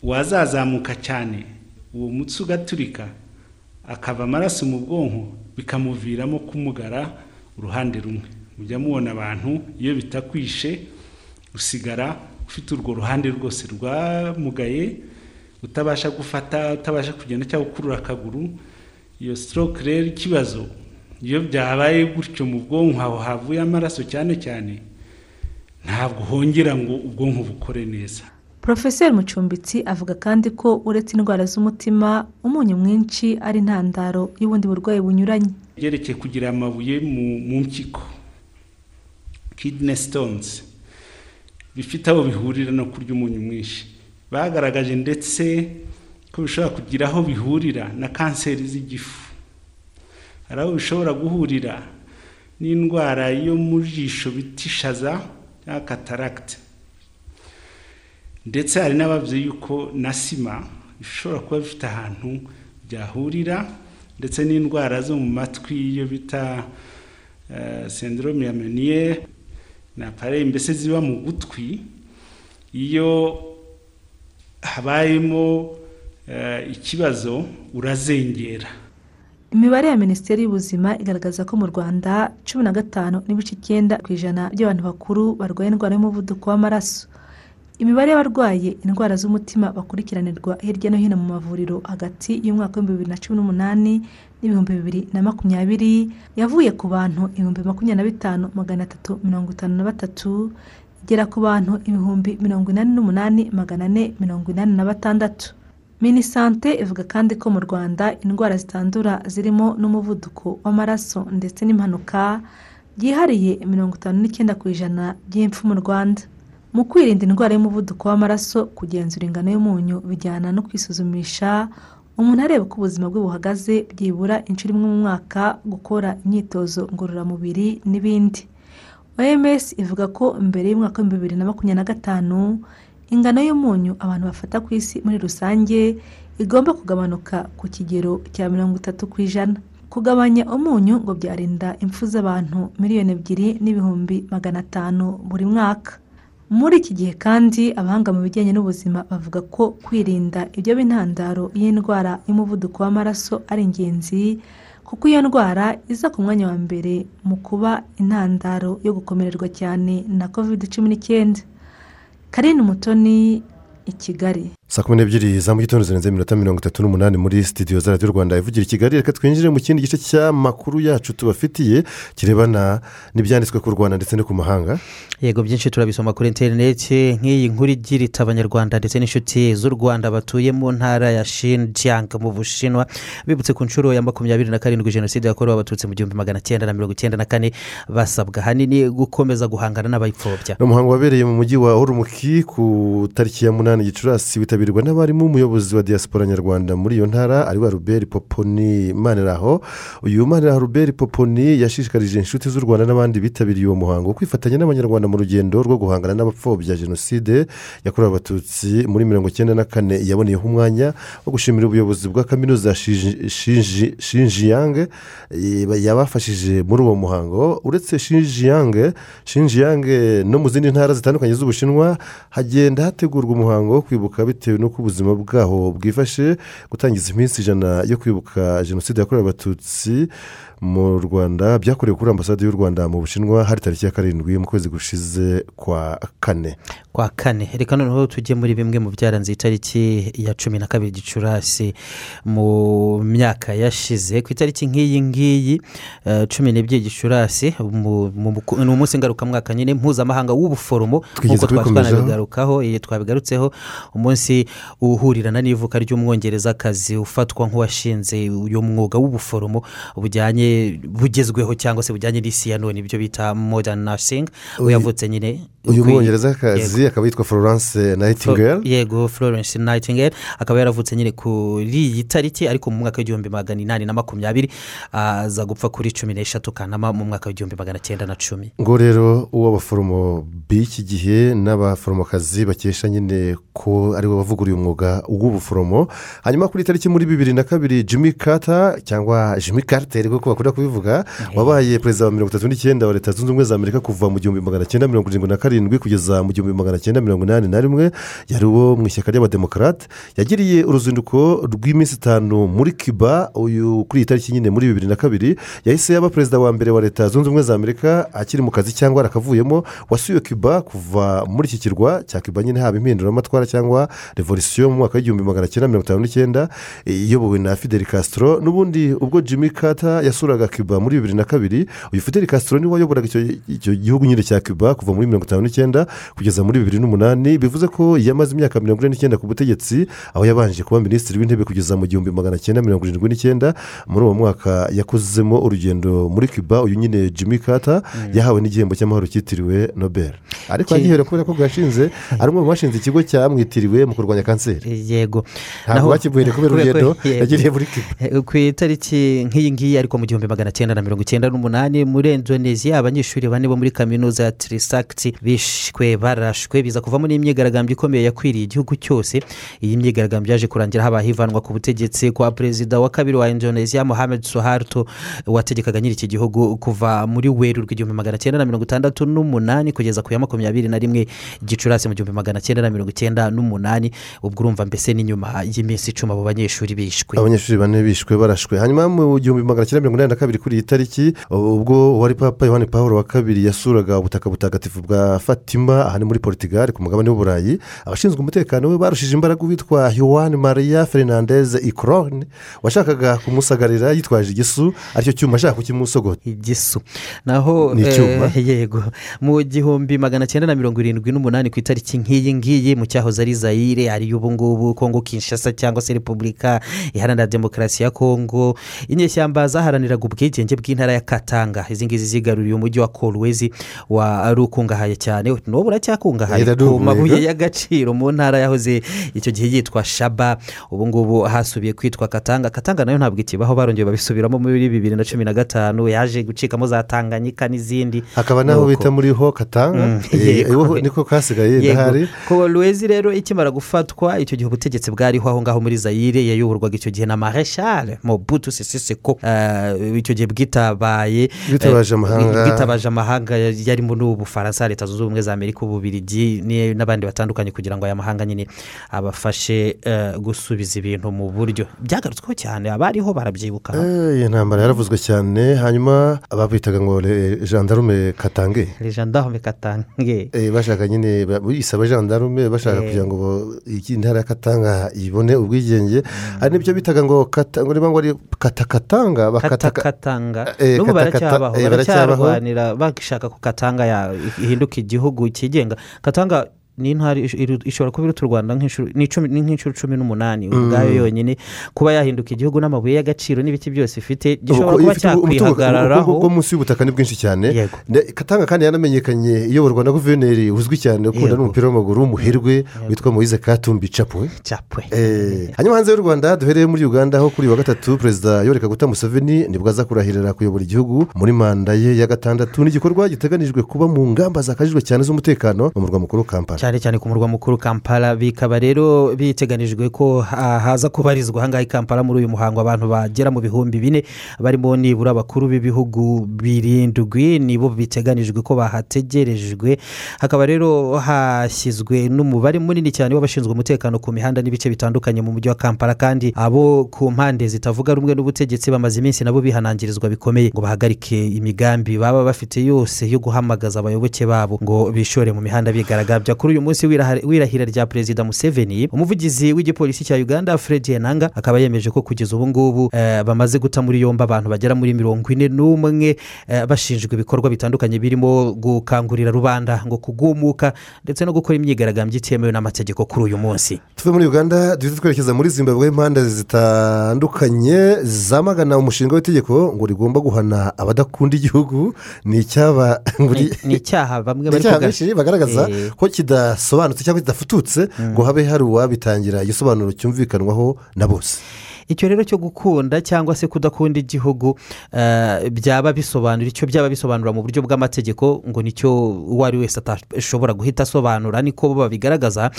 Wazazamuka cyane uwo mutsi ugaturika akava amaraso mu bwonko bikamuviramo kumugara uruhande rumwe. Mujya mubona abantu iyo bitakwishe usigara ufite urwo ruhande rwose rwamugaye utabasha gufata utabasha kugenda cyangwa gukurura akaguru iyo stroke rero ikibazo iyo byabaye gutyo mu bwonko aho havuye amaraso cyane cyane ntabwo hongera ngo ubwonko bukore neza. Porofeseri mucumbitsi avuga kandi ko uretse indwara z'umutima umunyu mwinshi ari intandaro y'ubundi burwayi bunyuranye. Byerekeye kugira amabuye mu mpyiko kidney stones bifite aho bihurira no kurya umunyu mwinshi. Bagaragaje ndetse ko bishobora kugira aho bihurira na kanseri z'igifu. Hari aho bishobora guhurira n'indwara yo mu jisho bita ishaza cyangwa kataragite ndetse hari n'ababyeyi yuko na sima bishobora kuba bifite ahantu byahurira ndetse n'indwara zo mu matwi iyo bita sendrome ya meniyeri na pareye mbese ziba mu gutwi. Iyo habayemo ikibazo urazengera. Imibare ya minisiteri y'ubuzima igaragaza ko mu rwanda cumi na gatanu n'ibice icyenda ku ijana by'abantu bakuru barwaye indwara y'umuvuduko w'amaraso. Imibare y'abarwaye indwara z'umutima bakurikiranirwa hirya no hino mu mavuriro hagati y'umwaka w'ibihumbi bibiri na cumi n'umunani n'ibihumbi bibiri na makumyabiri yavuye ku bantu ibihumbi makumyabiri na bitanu magana atatu mirongo itanu na batatu igera ku bantu ibihumbi mirongo inani n'umunani magana ane mirongo inani na batandatu. Minisante ivuga kandi ko mu rwanda indwara zitandura zirimo n'umuvuduko w'amaraso ndetse n'impanuka byihariye mirongo itanu n'icyenda ku ijana by'impfu mu rwanda. Mu kwirinda indwara y'umuvuduko w'amaraso kugenzura ingano y'umunyu bijyana no kwisuzumisha umuntu areba uko ubuzima bwe buhagaze byibura inshuro imwe mu mwaka gukora imyitozo ngororamubiri n'ibindi. Oms ivuga ko mbere y'umwaka w'ibihumbi bibiri na makumyabiri na gatanu ingano y'umunyu abantu bafata ku isi muri rusange igomba kugabanuka ku kigero cya mirongo itatu ku ijana. Kugabanya umunyu ngo byarinda impfu z'abantu miliyoni ebyiri n'ibihumbi magana atanu buri mwaka. Muri iki gihe kandi abahanga mu bijyanye n'ubuzima bavuga ko kwirinda ibyo b'intandaro y'indwara y'umuvuduko w'amaraso ari ingenzi kuko iyo ndwara iza ku mwanya wa mbere mu kuba intandaro yo gukomererwa cyane na covid cumi n'icyenda. Karine umutoni i kigali. Saa kumi n'ebyiri za mu gitondo zirenze iminota mirongo itatu n'umunani muri sitidiyo za radiyo rwanda ivugira i kigali. Reka twinjire mu kindi gice cy'amakuru yacu tubafitiye kirebana n'ibyanditswe ku rwanda ndetse no ku mahanga. Yego byinshi turabisoma kuri interineti nk'iyi nkuru igira iti abanyarwanda ndetse n'inshuti z'u rwanda batuye mu ntara ya shinjang mu bushinwa bibutse ku nshuro ya makumyabiri na karindwi jenoside yakorewe abatutsi mu gihumbi magana cyenda na mirongo icyenda na kane basabwa ahanini gukomeza guhangana n'abayipfobya. Ni umuhango wabereye mu mujyi wa urumuki ku tariki ya munani gicurasi witabirwa n'abarimu umuyobozi wa diaspora nyarwanda muri iyo ntara ari wa ruberi poponi maniraho. Uyu maniraho ruberi poponi yashishikarije inshuti z'u rwanda n'abandi bitabiriye uwo muhango kwifatanya n'abanyarwanda mu rugendo rwo guhangana n'abapfobya jenoside yakorewe abatutsi muri mirongo icyenda na kane. Yaboneyeho umwanya wo gushimira ubuyobozi bwa kaminuza ya Shinji- Shinji- shinjiyange eh, yabafashije muri uwo muhango. Uretse shinjiyange shinjiyange no mu zindi ntara zitandukanye z'ubushinwa hagenda hategurwa umuhango wo kwibuka bitewe n'uko ubuzima bwaho bwifashe gutangiza iminsi ijana yo kwibuka jenoside yakorewe abatutsi mu rwanda byakorewe kuri ambasade y'u rwanda mu bushinwa hari tariki ya karindwi mu kwezi gushize kwa kane. Kwa kane. Reka noneho tujye muri bimwe mu byaranze itariki ya cumi na kabiri gicurasi mu myaka yashize. Ku itariki nk'iyi ngiyi eh, cumi n'ebyiri gicurasi ni umunsi ngarukamwaka nyine mpuzamahanga w'ubuforomo nk'uko twari twanabigarukaho twabigarutseho umunsi uhurirana n'ivuka ry'umwongerezakazi ufatwa nk'uwashinze uyu mwuga w'ubuforomo bujyanye bugezweho cyangwa se bujyanye n'isi ya none ibyo bita modern nursing. We yavutse nyine uyu mwongerezakazi akaba yitwa florence nightingale. Yego florence nightingale. Akaba yaravutse nyine kuri iyi tariki ariko mu mwaka w'igihumbi magana inani na makumyabiri aza gupfa kuri cumi n'eshatu kanama mu mwaka w'igihumbi magana cyenda na cumi. Ngo rero uwo abaforomo b'iki gihe n'abaforomokazi bakesha nyine ko ari bo bavuguruye umwuga w'ubuforomo. Hanyuma kuri tariki muri bibiri na kabiri jimmy carter cyangwa jimmy carter nk'uko bakunda kubivuga wabaye perezida wa mirongo itatu n'icyenda wa leta zunze ubumwe za amerika kuva mu gihumbi magana cyenda mirongo irindwi na karindwi kugeza mu gihumbi magana cyenda mirongo inani na rimwe yari uwo mu ishyaka ry'abademokarate yagiriye uruzinduko rw'iminsi itanu muri kiba uyu kuri iyi tariki nyine muri bibiri na kabiri yahise yaba perezida wa mbere wa leta zunze ubumwe za amerika akiri mu kazi cyangwa arakavuyemo wasuye kiba kuva muri iki kirwa cya kiba nyine haba impinduramatwara cyangwa revolisiyo mu mwaka w'igihumbi magana cyenda mirongo itanu n'icyenda iyobowe na fidel castro n'ubundi ubwo jimmy carter yasuraga kiba muri bibiri na kabiri uyu fidel castro ni we wayoboraga icyo, gihugu nyine cya kiba kuva muri mirongo itanu n'icyenda kugeza muri bibiri n'umunani bivuze ko yamaze imyaka mirongo ine n'icyenda ku butegetsi aho yabanje kuba minisitiri w'intebe kugeza mu gihumbi magana cyenda mirongo irindwi n'icyenda. Muri uwo mwaka yakozemo urugendo muri kiba uyu nyine jimmy carter yahawe n'igihembo cy'amahoro cyitiriwe nobel. Ariko agihera kubera ko bwashinze ari umwe mu bashinze ikigo cyamwitiriwe mu kurwanya kanseri. Yego. Ntabwo bakivuye kubera urugendo [LAUGHS] yagiriye muri kiba Eh, ku itariki nk'iyi ngiyi ariko mu gihumbi magana cyenda na mirongo icyenda n'umunani muri indonesia abanyeshuri bane bo muri kaminuza ya tirisakiti bishwe barashwe biza kuvamo n'imyigaragambyo ikomeye yakwiriye igihugu cyose. Iyi myigaragambyo yaje kurangira habaye hivanwa ku butegetsi kwa perezida wa kabiri wa indonesia mohamed soharto wategekaga nyiri iki gihugu kuva muri werurwe igihumbi magana cyenda na mirongo itandatu n'umunani kugeza ku ya makumyabiri na rimwe gicurasi mu gihumbi magana cyenda na mirongo icyenda n'umunani. Ubwo urumva mbese n'inyuma y'iminsi icumi abo banyeshuri bishwe. Abanyeshuri bane bishwe barashwe. Hanyuma mu gihumbi magana cyenda mirongo inani na kabiri kuri iyi tariki ubwo wari papa yohani paul wa kabiri yasuraga ubutaka butagatifu bwa fatima aha ni muri portugal ku mugabane w'uburayi abashinzwe umutekano we barushije imbaraga uwitwa yohani maria fernandez ikorone washakaga kumusagarira yitwaje igisu ari cyo cyuma ashaka kukimusogota igisu. Naho eh, [LAUGHS] yego. Mu gihumbi magana cyenda na mirongo irindwi n'umunani ku itariki nk'iyi ngiyi mu cyahoze ari zayire ariyo ubu ngubu kongo kinshasa cyangwa se repubulika iharanira demokarasi ya kongo. Inyeshyamba zaharaniraga ubwigenge bw'intara ya katanga. Izi ngizi zigaruriye umujyi wa kolwezi wari ukungahaye cyane. N'ubu uracyakungahaye ku mabuye y'agaciro mu ntara yahoze icyo gihe yitwa shaba. Ubu ngubu hasubiye kwitwa katanga. Katanga na yo ntabwo ikibaho barongeye babisubiramo muri bibiri na cumi na gatanu. Yaje gucikamo za tanganyika n'izindi. Hakaba n'aho bita muri ho katanga? Mm, Eh, iwo niko kasigaye Yego. ndahari. Kolwezi rero ikimara gufatwa icyo gihe ubutegetsi bwariho aho ngaho muri zayire yayoborwaga icyo gihe na mareshal mobutu seseseko Eh, icyo gihe bwitabaye Bwitabaje eh, amahanga. bwitabaje amahanga yarimo n'ubufaransa leta zunze ubumwe za amerika ububirigi n'abandi batandukanye kugira ngo aya mahanga nyine abafashe eh, gusubiza ibintu mu buryo. Byagarutsweho cyane abariho barabyibuka iyi ntambara yaravuzwe cyane hanyuma ababitaga ngo gendarme katange. Gendarme katange. Bashaka nyine ba- bise abajandarume bashaka kugira ngo bo- iyi ntara ya katanga ibone ubwigenge. Hari n'ibyo bitaga ngo niba ngo ari katakatanga katakatanga. Eh, n'ubu baracyabaho eh, baracyabaho. baracyarwanira bashaka ko katanga ya- ihinduka igihugu cyigenga katanga ni intara ish- iru- ishobora kuba iruta u rwanda nk'inshuro cumi n'umunani Mm. ubwayo yonyine kuba yahinduka igihugu n'amabuye y'agaciro n'ibiti byose ifite gishobora kuba cyakwihagararaho ubukungu bwo munsi y'ubutaka ni bwinshi cyane. Katanga kandi yanamenyekanye iyoborwa na guverineri uzwi cyane ukunda n'umupira w'amaguru w'umuherwe witwa moise katumbi capwe Eh, hanyuma hanze y'u rwanda duhereye muri uganda aho kuri wa gatatu perezida yoweri kaguta museveni ni bwo aza kurahirira kuyobora igihugu muri manda ye ya gatandatu. Ni igikorwa giteganijwe kuba mu ngamba zakajijwe cyane z'umutekano mu murwa mukuru kampala. Cyane cyane ku murwa mukuru kampala bikaba rero biteganijwe ko ha- haza kubarizwa ahangaha i kampala muri uyu muhango abantu bagera mu bihumbi bine barimo nibura abakuru b'ibihugu birindwi nibo biteganijwe ko bahategerejwe. Hakaba rero hashyizwe n'umubare munini cyane w'abashinzwe umutekano ku mihanda n'ibice bitandukanye mu mujyi wa kampala kandi abo ku mpande zitavuga rumwe n'ubutegetsi bamaze iminsi nabo bihanangirizwa bikomeye ngo bahagarike imigambi baba bafite yose yo guhamagaza abayoboke babo ngo bishore mu mihanda bigaragambya. Kuri uyu munsi w'irahira rya perezida museveni umuvugizi w'igipolisi cya uganda fred yenanga akaba yemeje ko kugeza ubu ngubu eh, bamaze guta muri yombi abantu bagera muri mirongo ine n'umwe eh, bashinjwa ibikorwa bitandukanye birimo gukangurira rubanda ngo kugumuka ndetse no gukora imyigaragambyo itemewe n'amategeko kuri uyu munsi tuve muri uganda duhita twerekeza muri zimbabwe impande zitandukanye zamagana umushinga w'itegeko ngo rigomba guhana abadakunda igihugu ni icyaha bamwe bagaragaza Eh. ko kidasobanutse cyangwa kidafututse ngo habe hari uwabitangira igisobanuro cyumvikanwaho na bose. Icyo rero cyo gukunda cyangwa se kudakunda igihugu eh, byaba bisobanura icyo byaba bisobanura mu buryo bw'amategeko ngo ni cyo uwo ari wese atashobora guhita asobanura niko bo babigaragaza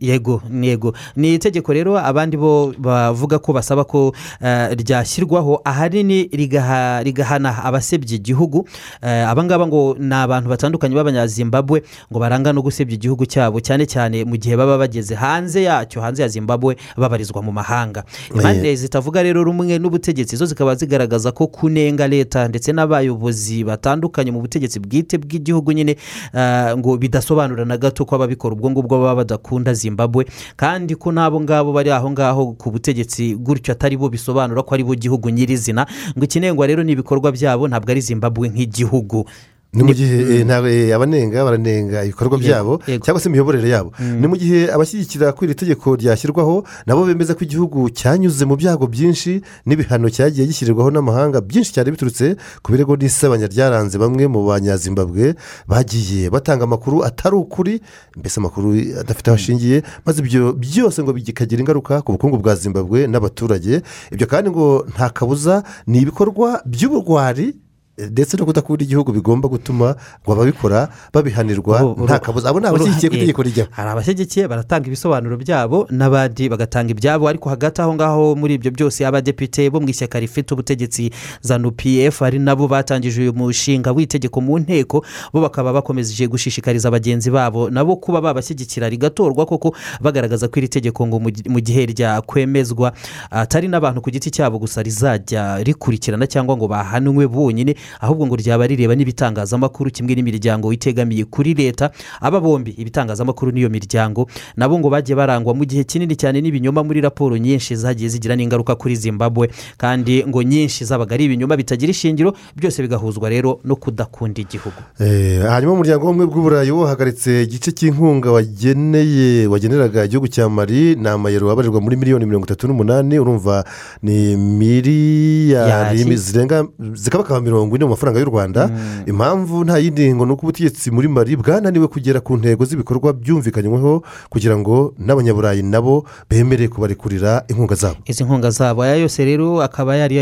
yego yego. Ni itegeko rero abandi bo bavuga ko basaba ko eh, ryashyirwaho ahanini rigaha- rigahana abasebya igihugu. Eh, abangaba ngo ni abantu batandukanye b'abanyazimbabwe ngo baranga no gusebya igihugu cyabo cyane cyane mu gihe baba bageze hanze yacyo hanze ya zimbabwe babarizwa mu mahanga. Impande zitavuga rero rumwe n'ubutegetsi zo zikaba zigaragaza ko kunenga leta ndetse n'abayobozi batandukanye mu butegetsi bwite bw'igihugu nyine eh, ngo bidasobanura na gato ko ababikora. Ubwo ngubwo baba badakunda zimbabwe kandi ko n'abo ngabo bari aho ngaho ku butegetsi gutyo atari bo bisobanura ko ari bo gihugu nyirizina. Ngo ikinengwa rero ni ibikorwa byabo ntabwo ari zimbabwe nk'igihugu. Ni mu gihe eh, nta- eh, abanenga baranenga ibikorwa byabo cyangwa se imiyoborere yabo. Mm. ni mu gihe abashyigikira ko iri tegeko ryashyirwaho nabo bemeza ko igihugu cyanyuze mu byago byinshi n'ibihano cyagiye gishyirirwaho n'amahanga byinshi cyane biturutse ku birego n'isebanya ryaranze bamwe mu banyazimbabwe bagiye batanga amakuru atari ukuri mbese amakuru adafite aho ashingiye maze ibyo byose ngo bikagira ingaruka ku bukungu bwa zimbabwe n'abaturage. Ibyo kandi ngo nta kabuza ni ibikorwa by'uburwari ndetse no kudakunda igihugu bigomba gutuma ngo ababikora babihanirwa nta kabuza. Abo ni abashyigikiye uru- itegeko rijyaho hari abashyigikiye baratanga ibisobanuro byabo n'abandi bagatanga ibyabo ariko hagati aho ngaho muri ibyo byose abadepite bo mu ishyaka rifite ubutegetsi zanu pf ari nabo batangije uyu mushinga w'itegeko mu nteko bo bakaba bakomeje gushishikariza bagenzi babo nabo kuba babashyigikira rigatorwa koko bagaragaza ko iri tegeko ngo mu gihe ryakwemezwa. Atari n'abantu ku giti cyabo gusa rizajya rikurikirana cyangwa ngo bahanwe bonyine ahubwo ngo ryaba rireba n'ibitangazamakuru kimwe n'imiryango itegamiye kuri leta aba bombi ibitangazamakuru n'iyo miryango nabo ngo bagiye barangwa mu gihe kinini cyane n'ibinyoma muri raporo nyinshi zagiye zigira n'ingaruka kuri zimbabwe kandi ngo nyinshi zabaga ari ibinyoma bitagira ishingiro byose bigahuzwa rero no kudakunda igihugu Eh, hanyuma umuryango w'ubumwe bw'uburayi wahagaritse igice cy'inkunga wageneye wageneraga igihugu cya mari ni amayero abarirwa muri miliyoni mirongo itatu n'umunani urumva ni miliyari Yari. zirenga zikabakaba mirongo ine mu mafaranga y'u rwanda impamvu nta yindi ngo ni uko ubutegetsi muri mari bwananiwe kugera ku ntego z'ibikorwa byumvikanyweho kugira ngo n'abanyaburayi nabo bemere kubarekurira inkunga zabo. Izi nkunga zabo aya yose rero akaba yari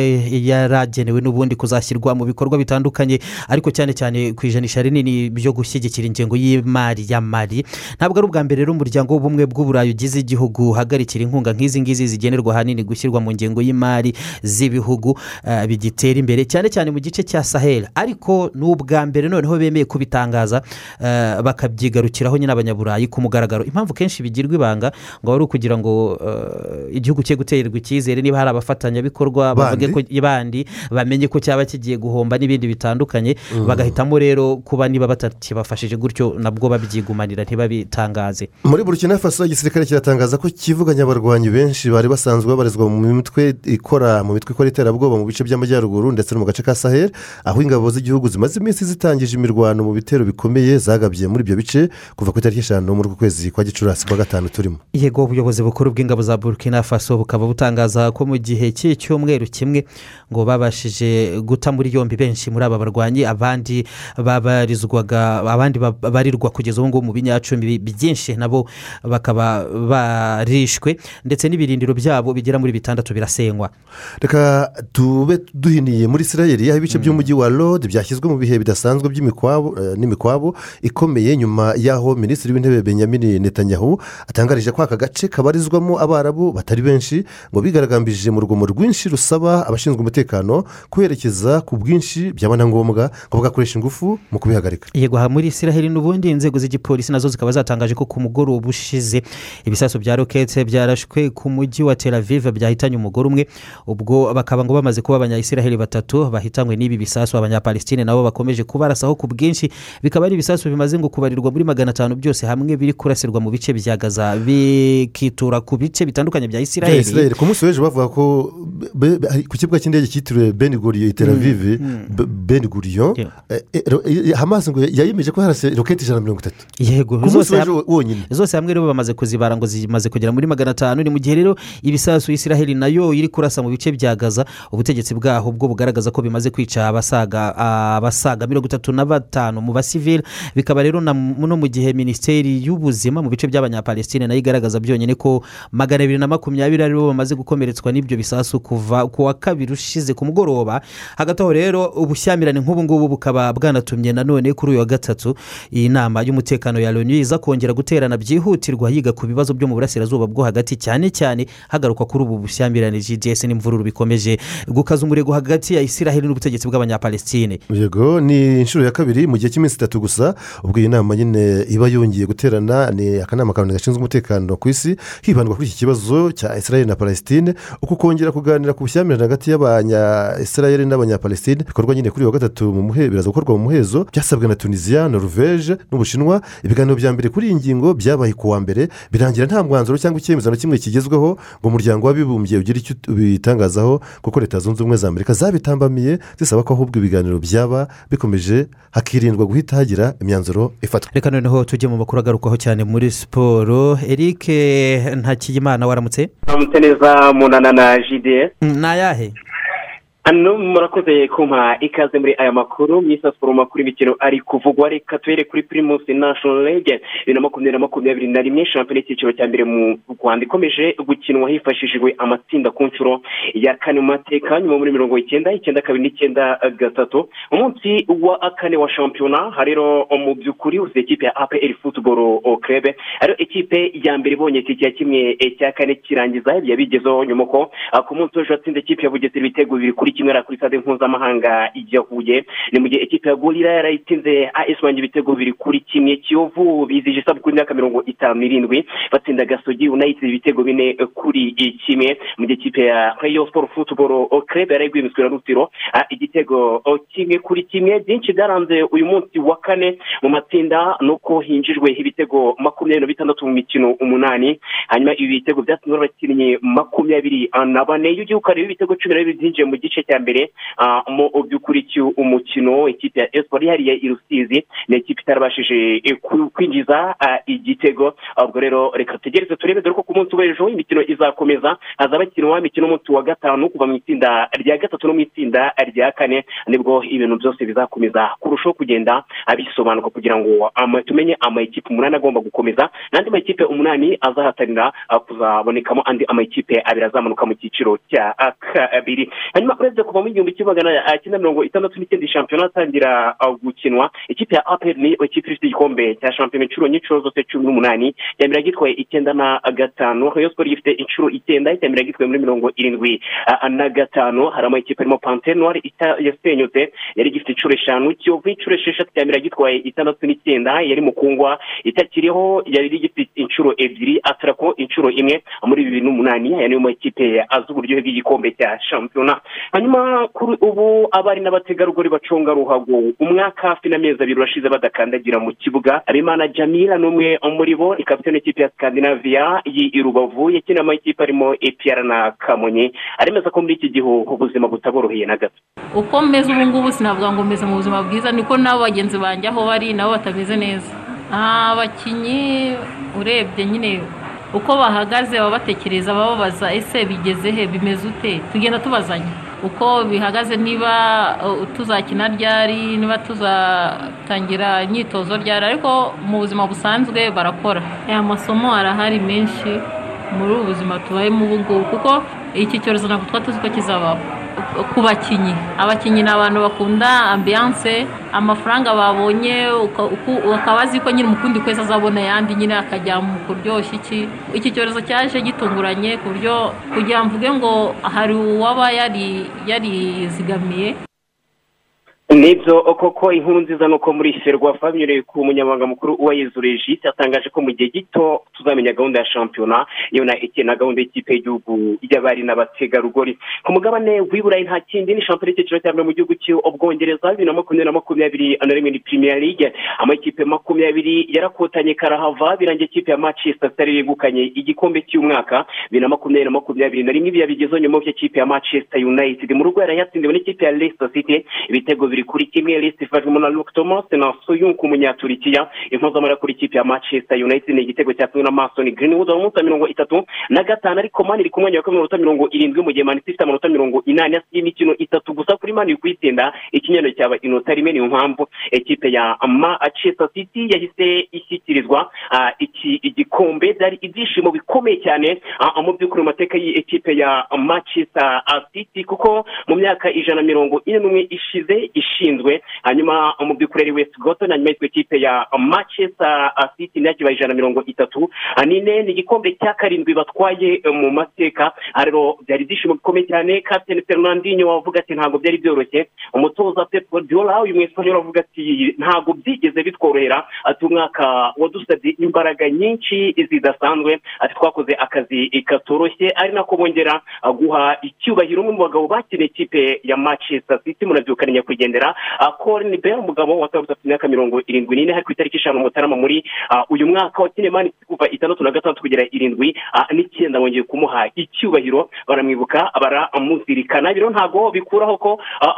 yaragenewe n'ubundi kuzashyirwa mu bikorwa bitandukanye ariko cyane cyane ku ijanisha rinini byo gushyigikira ingengo y'imari ya mari ntabwo ari ubwa mbere rero umuryango w'ubumwe bw'uburayi ugize igihugu uhagarikira inkunga nk'izi ngizi zigenerwa ahanini gushyirwa mu ngengo y'imari z'ibihugu eh, bigitera imbere. Cyane cyane mu gice cya cya sahel. Ariko ni ubwa mbere noneho bemeye kubitangaza eh, bakabyigarukiraho nyine abanyaburayi ku mugaragaro. Impamvu kenshi bigirwa ibanga ngo ari ukugira ngo eh, igihugu cye guterwa icyizere niba hari abafatanyabikorwa bandi? bamenye ko cyaba kigiye guhomba n'ibindi bitandukanye Mm. bagahitamo rero kuba niba batakibafashije gutyo nabwo babyigumanira ntibabitangaze. Muri burkina faso igisirikare kiratangaza ko kivuganya abarwanyi benshi bari basanzwe babarizwa mu mitwe ikora mu mitwe ikora iterabwoba mu bice by'amajyaruguru ndetse no mu gace ka sahel. Aho ingabo z'igihugu zimaze iminsi zitangije imirwano mu bitero bikomeye zagabye muri ibyo bice kuva ku itariki eshanu muri uku kwezi kwa gicurasi kwa gatanu turimo. Yego ubuyobozi bukuru bw'ingabo za burkina faso bukaba butangaza ko mu gihe cy'icyumweru kimwe ngo babashije guta muri yombi benshi muri aba barwanyi abandi babarizwaga abandi babarirwa kugeza ubu ngubu mu binyacumi byinshi nabo bakaba barishwe ndetse n'ibirindiro byabo bigera muri bitandatu birasenywa reka tube duhiniye muri israel aho ibice by'umujyi wa rode byashyizwe mu bihe bidasanzwe eh, n'imikwabo ikomeye nyuma y'aho minisitiri w'intebe benjamin netanyahu atangarije ko aka gace kabarizwamo abarabu batari benshi ngo bigaragambije mu rugomo rwinshi rusaba abashinzwe umutekano kwerekeza ku bwinshi byaba na ngombwa ngo bagakoresha ingufu mu kubihagarika. Yego aha muri israel n'ubundi inzego z'igipolisi na zo zikaba zatangaje ko ku mugoroba ushize ibisasu bya rokete byarashwe ku mujyi wa tel aviv byahitanye umugore umwe ubwo bakaba ngo bamaze kuba abanyayisiraheli batatu bahitanywe n'ibi bisasu abanyapalestine nabo bakomeje kubarasaho ku bwinshi bikaba ari ibisasu bimaze ngo kubarirwa muri magana atanu byose hamwe biri kurasirwa mu bice bya gaza bikitura ku bice bitandukanye bya Ya isiraheli. Ku munsi w'ejo bavuga ko ku kibuga cy'indege cyitiriwe ben guriyo i tel aviv Be- ben guriyo eh, eh, eh, hamas ngo yayemeje ko harase roketi ijana na mirongo itatu. Yego ku munsi w'ejo wonyine. zose hamwe rero bamaze kuzibara ngo zimaze kugera muri magana atanu. Ni mu gihe rero ibisasu isiraheli na yo iri kurasa mu bice bya gaza ubutegetsi bwaho bwo bugaragaza ko bimaze kwica abasaga abasaga mirongo itatu na batanu mu basivili bikaba rero no mu gihe minisiteri y'ubuzima mu bice by'abanyapalestine na yo igaragaza byonyine ko magana abiri na makumyabiri ari bo bamaze gukomeretswa n'ibyo bisasu kuva ku wa kabiri ushize ku mugoroba. Hagati aho rero ubushyamirane nk'ubu ngubu bukaba bwanatumye nanone kuri uyu wa gatatu iyi nama y'umutekano ya loni iza kongera guterana byihutirwa yiga ku bibazo byo mu burasirazuba bwo hagati cyane cyane hagarukwa kuri ubu bushyamirane gds n'imvururu bikomeje. Gukaza umurego hagati ya isiraheli n'ubutegetsi bw'abanyapalestine yego ni inshuro ya kabiri mu gihe cy'iminsi itatu gusa ubwo iyi nama nyine iba yongeye guterana ni akanama kabone gashinzwe umutekano ku isi hibandwa kuri iki kibazo cya israel na palestine uku kongera kuganira ku bushyamirane hagati y'abanya israel n'abanyapalestine bikorwa nyine kuri wa gatatu mu muhe biraza gukorwa mu muhezo byasabwe na tunisiya noruveje n'ubushinwa. Ibiganiro bya mbere kuri iyi ngingo byabaye ku wa mbere birangira nta mwanzuro cyangwa icyemezo na kimwe kigezweho ngo umuryango w'abibumbye ugire icyo ubitangazaho kuko leta zunze ubumwe za amerika zabitambamiye zisaba ko ahubwo ibiganiro byaba bikomeje hakirindwa guhita hagira imyanzuro ifatwa. Reka noneho tujye mu makuru agarukwaho cyane muri siporo. Eric ntakiyimana waramutse? Aramutse neza munana na jide ni ayahe? Hano murakoze kumpa. Ikaze muri aya makuru mu isasiporo makuru y'imikino ari kuvugwa reka tuhere kuri pirimusi nashono rege bibiri na makumyabiri na makumyabiri na rimwe shampiyona y'icyiciro cya mbere mu rwanda ikomeje gukinwa hifashishijwe amatsinda ku nshuro ya kane mu mateka nyuma muri mirongo icyenda icyenda kabiri n'icyenda gatatu. Umunsi wa kane wa shampiyona rero mu by'ukuri uzi ikipe ya apr futuboro kerebe ariyo ikipe ya mbere ibonye itike ya kimwe cya kane kirangiza yabigezeho nyuma ko ah, ku munsi w'ejo yatsinze ikipe ya bugesera ibitego bibiri kuri ari kuri stade mpuzamahanga ya huye. Ni mu gihe ikipe ya gorira yarayitsinze as wanjye ibitego bibiri kuri kimwe. Kiyovu bizije isabukuru y'imyaka mirongo itanu n'irindwi. Batsinda gasogi united ibitego bine kuri kimwe. Mu gihe ikipe ya rayo siporo futuboro kerebe yari igwimitswe na rutiro igitego kimwe kuri kimwe. Byinshi byaranze uyu munsi wa kane. Mu matsinda ni uko hinjijwe ibitego makumyabiri na bitandatu mu mikino umunani. Hanyuma ibi bitego byatsinzwe n'abakinnyi makumyabiri na bane. Iyo ugiye ukareba ibitego cumi na bibiri byinjiye mu gice cya mbere ah, mu by'ukuri umukino ikipe ya esiporo yihariye i rusizi ni ikipe itarabashije eh, kwinjiza ah, igitego. Ubwo rero reka tugeretse turebe dore ko ku munsi w'ejo imikino izakomeza hazaba hakinwa imikino umunsi wa gatanu kuva mu itsinda rya gatatu no mu itsinda rya kane ni bwo ibintu byose bizakomeza kurushaho kugenda bisobanuka kugira ngo tumenye amakipe umunani agomba gukomeza n'andi makipe umunani azahatanira ah, kuzabonekamo andi amakipe abiri azamanuka mu cyiciro cya ah, kabiri. Hanyuma urebye kuva mu igihumbi kimwe magana cyenda mirongo itandatu n'icyenda shampiyona atangira uh, gukinwa ikipe ya apel ni ikipe ifite igikombe cya shampiyona inshuro nyinshi zose cumi n'umunani yamira gitwaye icyenda na gatanu rayon sport ifite inshuro icyenda yamira gitwaye muri mirongo irindwi uh, na gatanu hari amakipe arimo pante noire yasenyutse yari gifite inshuro eshanu kiyovu inshuro esheshatu yamira gitwaye itandatu n'icyenda yari mukungwa itakiriho yari gifite inshuro ebyiri atarako inshuro imwe muri bibiri n'umunani aya niyo makipe azi uburyohe bw'igikombe cya shampiyona. Hanyuma kuri ubu abari n'abategarugori bacunga ruhago. Umwaka hafi n'amezi abiri urashize badakandagira mu kibuga. Abimana jamila ni umwe muri bo ni kapitene y'ikipe ya skandinavia y'i rubavu yakina amakipe arimo epr na kamonyi. Aremeza ko muri iki gihe ubuzima butaboroheye na gato. Uko meze ubu ngubu sinavuga ngo meze mu buzima bwiza niko n'abo bagenzi banjye aho bari nabo batameze neza. Abakinnyi urebye nyine. Uko bahagaze baba batekereza bababaza ese bigeze he? Bimeze ute? Tugenda tubazanya uko bihagaze niba tuzakina ryari niba tuzatangira imyitozo ryari ariko mu buzima busanzwe barakora. Aya masomo arahari menshi muri ubu buzima tubayemo ubu ngubu kuko iki cyorezo ntabwo tuba tuzi ko kizabaho. Ku bakinnyi abakinnyi ni abantu bakunda ambiyanse amafaranga babonye ukaba azi ko nyine umukundi kwezi azabona ayandi nyine akajya mu kuryoshya iki. Iki cyorezo cyaje gitunguranye ku buryo kugira mvuge ngo hari uwaba yarizigamiye ni byo koko inkuru nziza ni uko muri ferwafa binyuriye ku munyamabanga mukuru wa yezu regis yatangaje ko mu gihe gito tuzamenya gahunda ya shampiyona iyo na na gahunda y'ikipe y'igihugu y'abari n'abategarugori. Ku mugabane w'iburayi nta kindi ni shampiyona y'icyiciro cya mbere mu gihugu cy'ubwongereza bibiri na makumyabiri na makumyabiri na rimwe ni premier league. Amakipe makumyabiri yarakotanye karahava birangiye ikipe ya manchester city yegukanye igikombe cy'umwaka bibiri na makumyabiri na makumyabiri na rimwe ibi yabigezeho nyuma y'uko ikipe ya manchester united. Mu rugo yarayatsindiwe n'ikipe ya leicester city ibitego bibiri kuri kimwe lisiti ifashwemo na luke thomas na soyunku umunyaturikiya impuzamara kuri ikipe ya manchester united ni igitego cyatsinzwe na masoni greenwood mu wa mirongo itatu na gatanu ariko mani iri ku mwanya wa kabiri minota mirongo irindwi mu gihe mani ifite amanota mirongo inani asigaye imikino itatu gusa kuri mani iri kuyitsinda ikinyano cyaba inota rimwe niyo mpamvu ikipe ya manchester city yahise ishyikirizwa iki igikombe byari ibyishimo bikomeye cyane mu by'ukuri mu mateka y'ikipe ya manchester city kuko mu myaka ijana mirongo ine n'umwe ishize ishinzwe hanyuma mu by'ukuri ari west goton hanyuma yitwa ikipe ya manchester city na yo kibaye ijana mirongo itatu. Nine ni igikombe cya karindwi batwaye mu mateka. Rero byari ibyishimo bikomeye cyane. Kapitene fernandinho wavuga ati ntabwo byari byoroshye. Umutoza pep guardiola uyu mwesipanyol avuga ati ntabwo byigeze bitworohera. Ati umwaka wadusabye imbaraga nyinshi zidasanzwe. Ati twakoze akazi katoroshye. Ari nako bongera guha icyubahiro umwe mu bagabo bakeneye ikipe ya manchester city. Murabyukana nyakwigendera. Korini bera umugabo watabarutse afite imyaka mirongo irindwi n'ine hari ku itariki eshanu mutarama muri uyu mwaka wakeneye mani kuva itandatu na gatandatu kugera irindwi n'icyenda bongeye kumuha icyubahiro baramwibuka baramuzirikana. Biro ntabwo bikuraho ko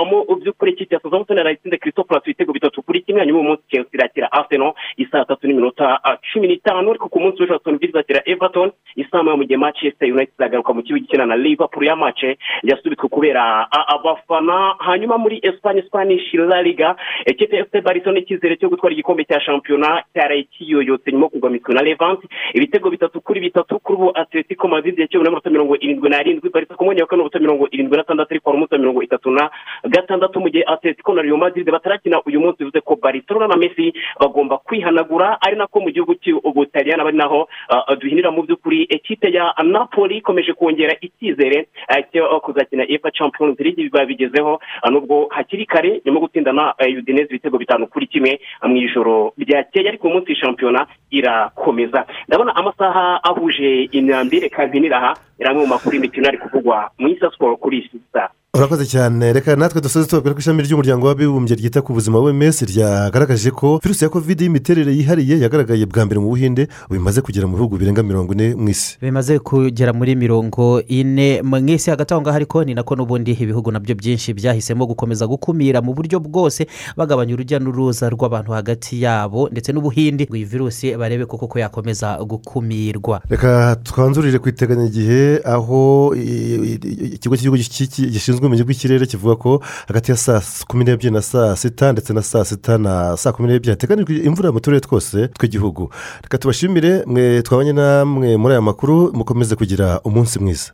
mu by'ukuri ikipe ya southampton yarayitsinze christophe ratu ibitego bitatu kuri kimwe hanyuma uyu munsi chelsea irakira arsenal isaa tatu n'iminota cumi n'itanu ariko ku munsi w'ejo villa izakira everton isaa moya mu gihe manchester united izagaruka mu kibuga ikina na liverpool ya mace yasubitswe kubera abafana. Hanyuma muri esipanye spanish la liga. Ikipe ya fc barcelona icyizere cyo gutwara igikombe cya shampiyona cyaraye kiyoyotse nyuma yo kugwa na levante ibitego bitatu kuri bitatu kuri ubu atletico madrid yakiwe n'amanota mirongo irindwi n'arindwi barisa ku mwanya wa kane n'amanota mirongo irindwi n'atandatu ariko hari umunsi wa mirongo itatu na gatandatu. Mu gihe atletico na rio madrid batarakina uyu munsi bivuze ko barcelona na messi bagomba kwihanagura. Ari nako mu gihugu cy'ubutaliyani bari naho duhinira mu by'ukuri ekipe ya napoli ikomeje kongera icyizere cyo kuzakina efa champions league babigezeho nubwo hakiri kare nyuma yo gutsindana udineze ibitego bitanu kuri kimwe mu ijoro ryakeye. Ariko uyu munsi shampiyona irakomeza. Ndabona amasaha ahuje imyambi reka mpinira aha ni amwe mu makuru y'imikino ari kuvugwa mu isa siporo kuri iyi saa urakoze cyane. Reka natwe dusoze tubabwira ko ishami ry'umuryango w'abibumbye ryita ku buzima wms ryagaragaje ko virusi ya kovide y'imiterere yihariye yagaragaye bwa mbere mu buhinde ubu imaze kugera mu bihugu birenga mirongo ine mu isi. Bimaze kugera muri mirongo ine mu isi. Hagati aho ngaho ariko ni nako n'ubundi ibihugu na byo byinshi byahisemo gukomeza gukumira mu buryo bwose bagabanya urujya n'uruza rw'abantu hagati yabo ndetse n'ubuhinde ngo iyi virusi barebe koko ko yakomeza gukumirwa. Reka twanzurire ku iteganyagihe aho ikigo cy'igihugu gishinzwe ubumenyi bw'ikirere kivuga ko hagati ya saa kumi n'ebyiri na saa sita ndetse na saa sita na saa kumi n'ebyiri hateganijwe imvura mu turere twose tw'igihugu. Reka tubashimire mwe twabanye namwe muri aya makuru mukomeze kugira umunsi mwiza.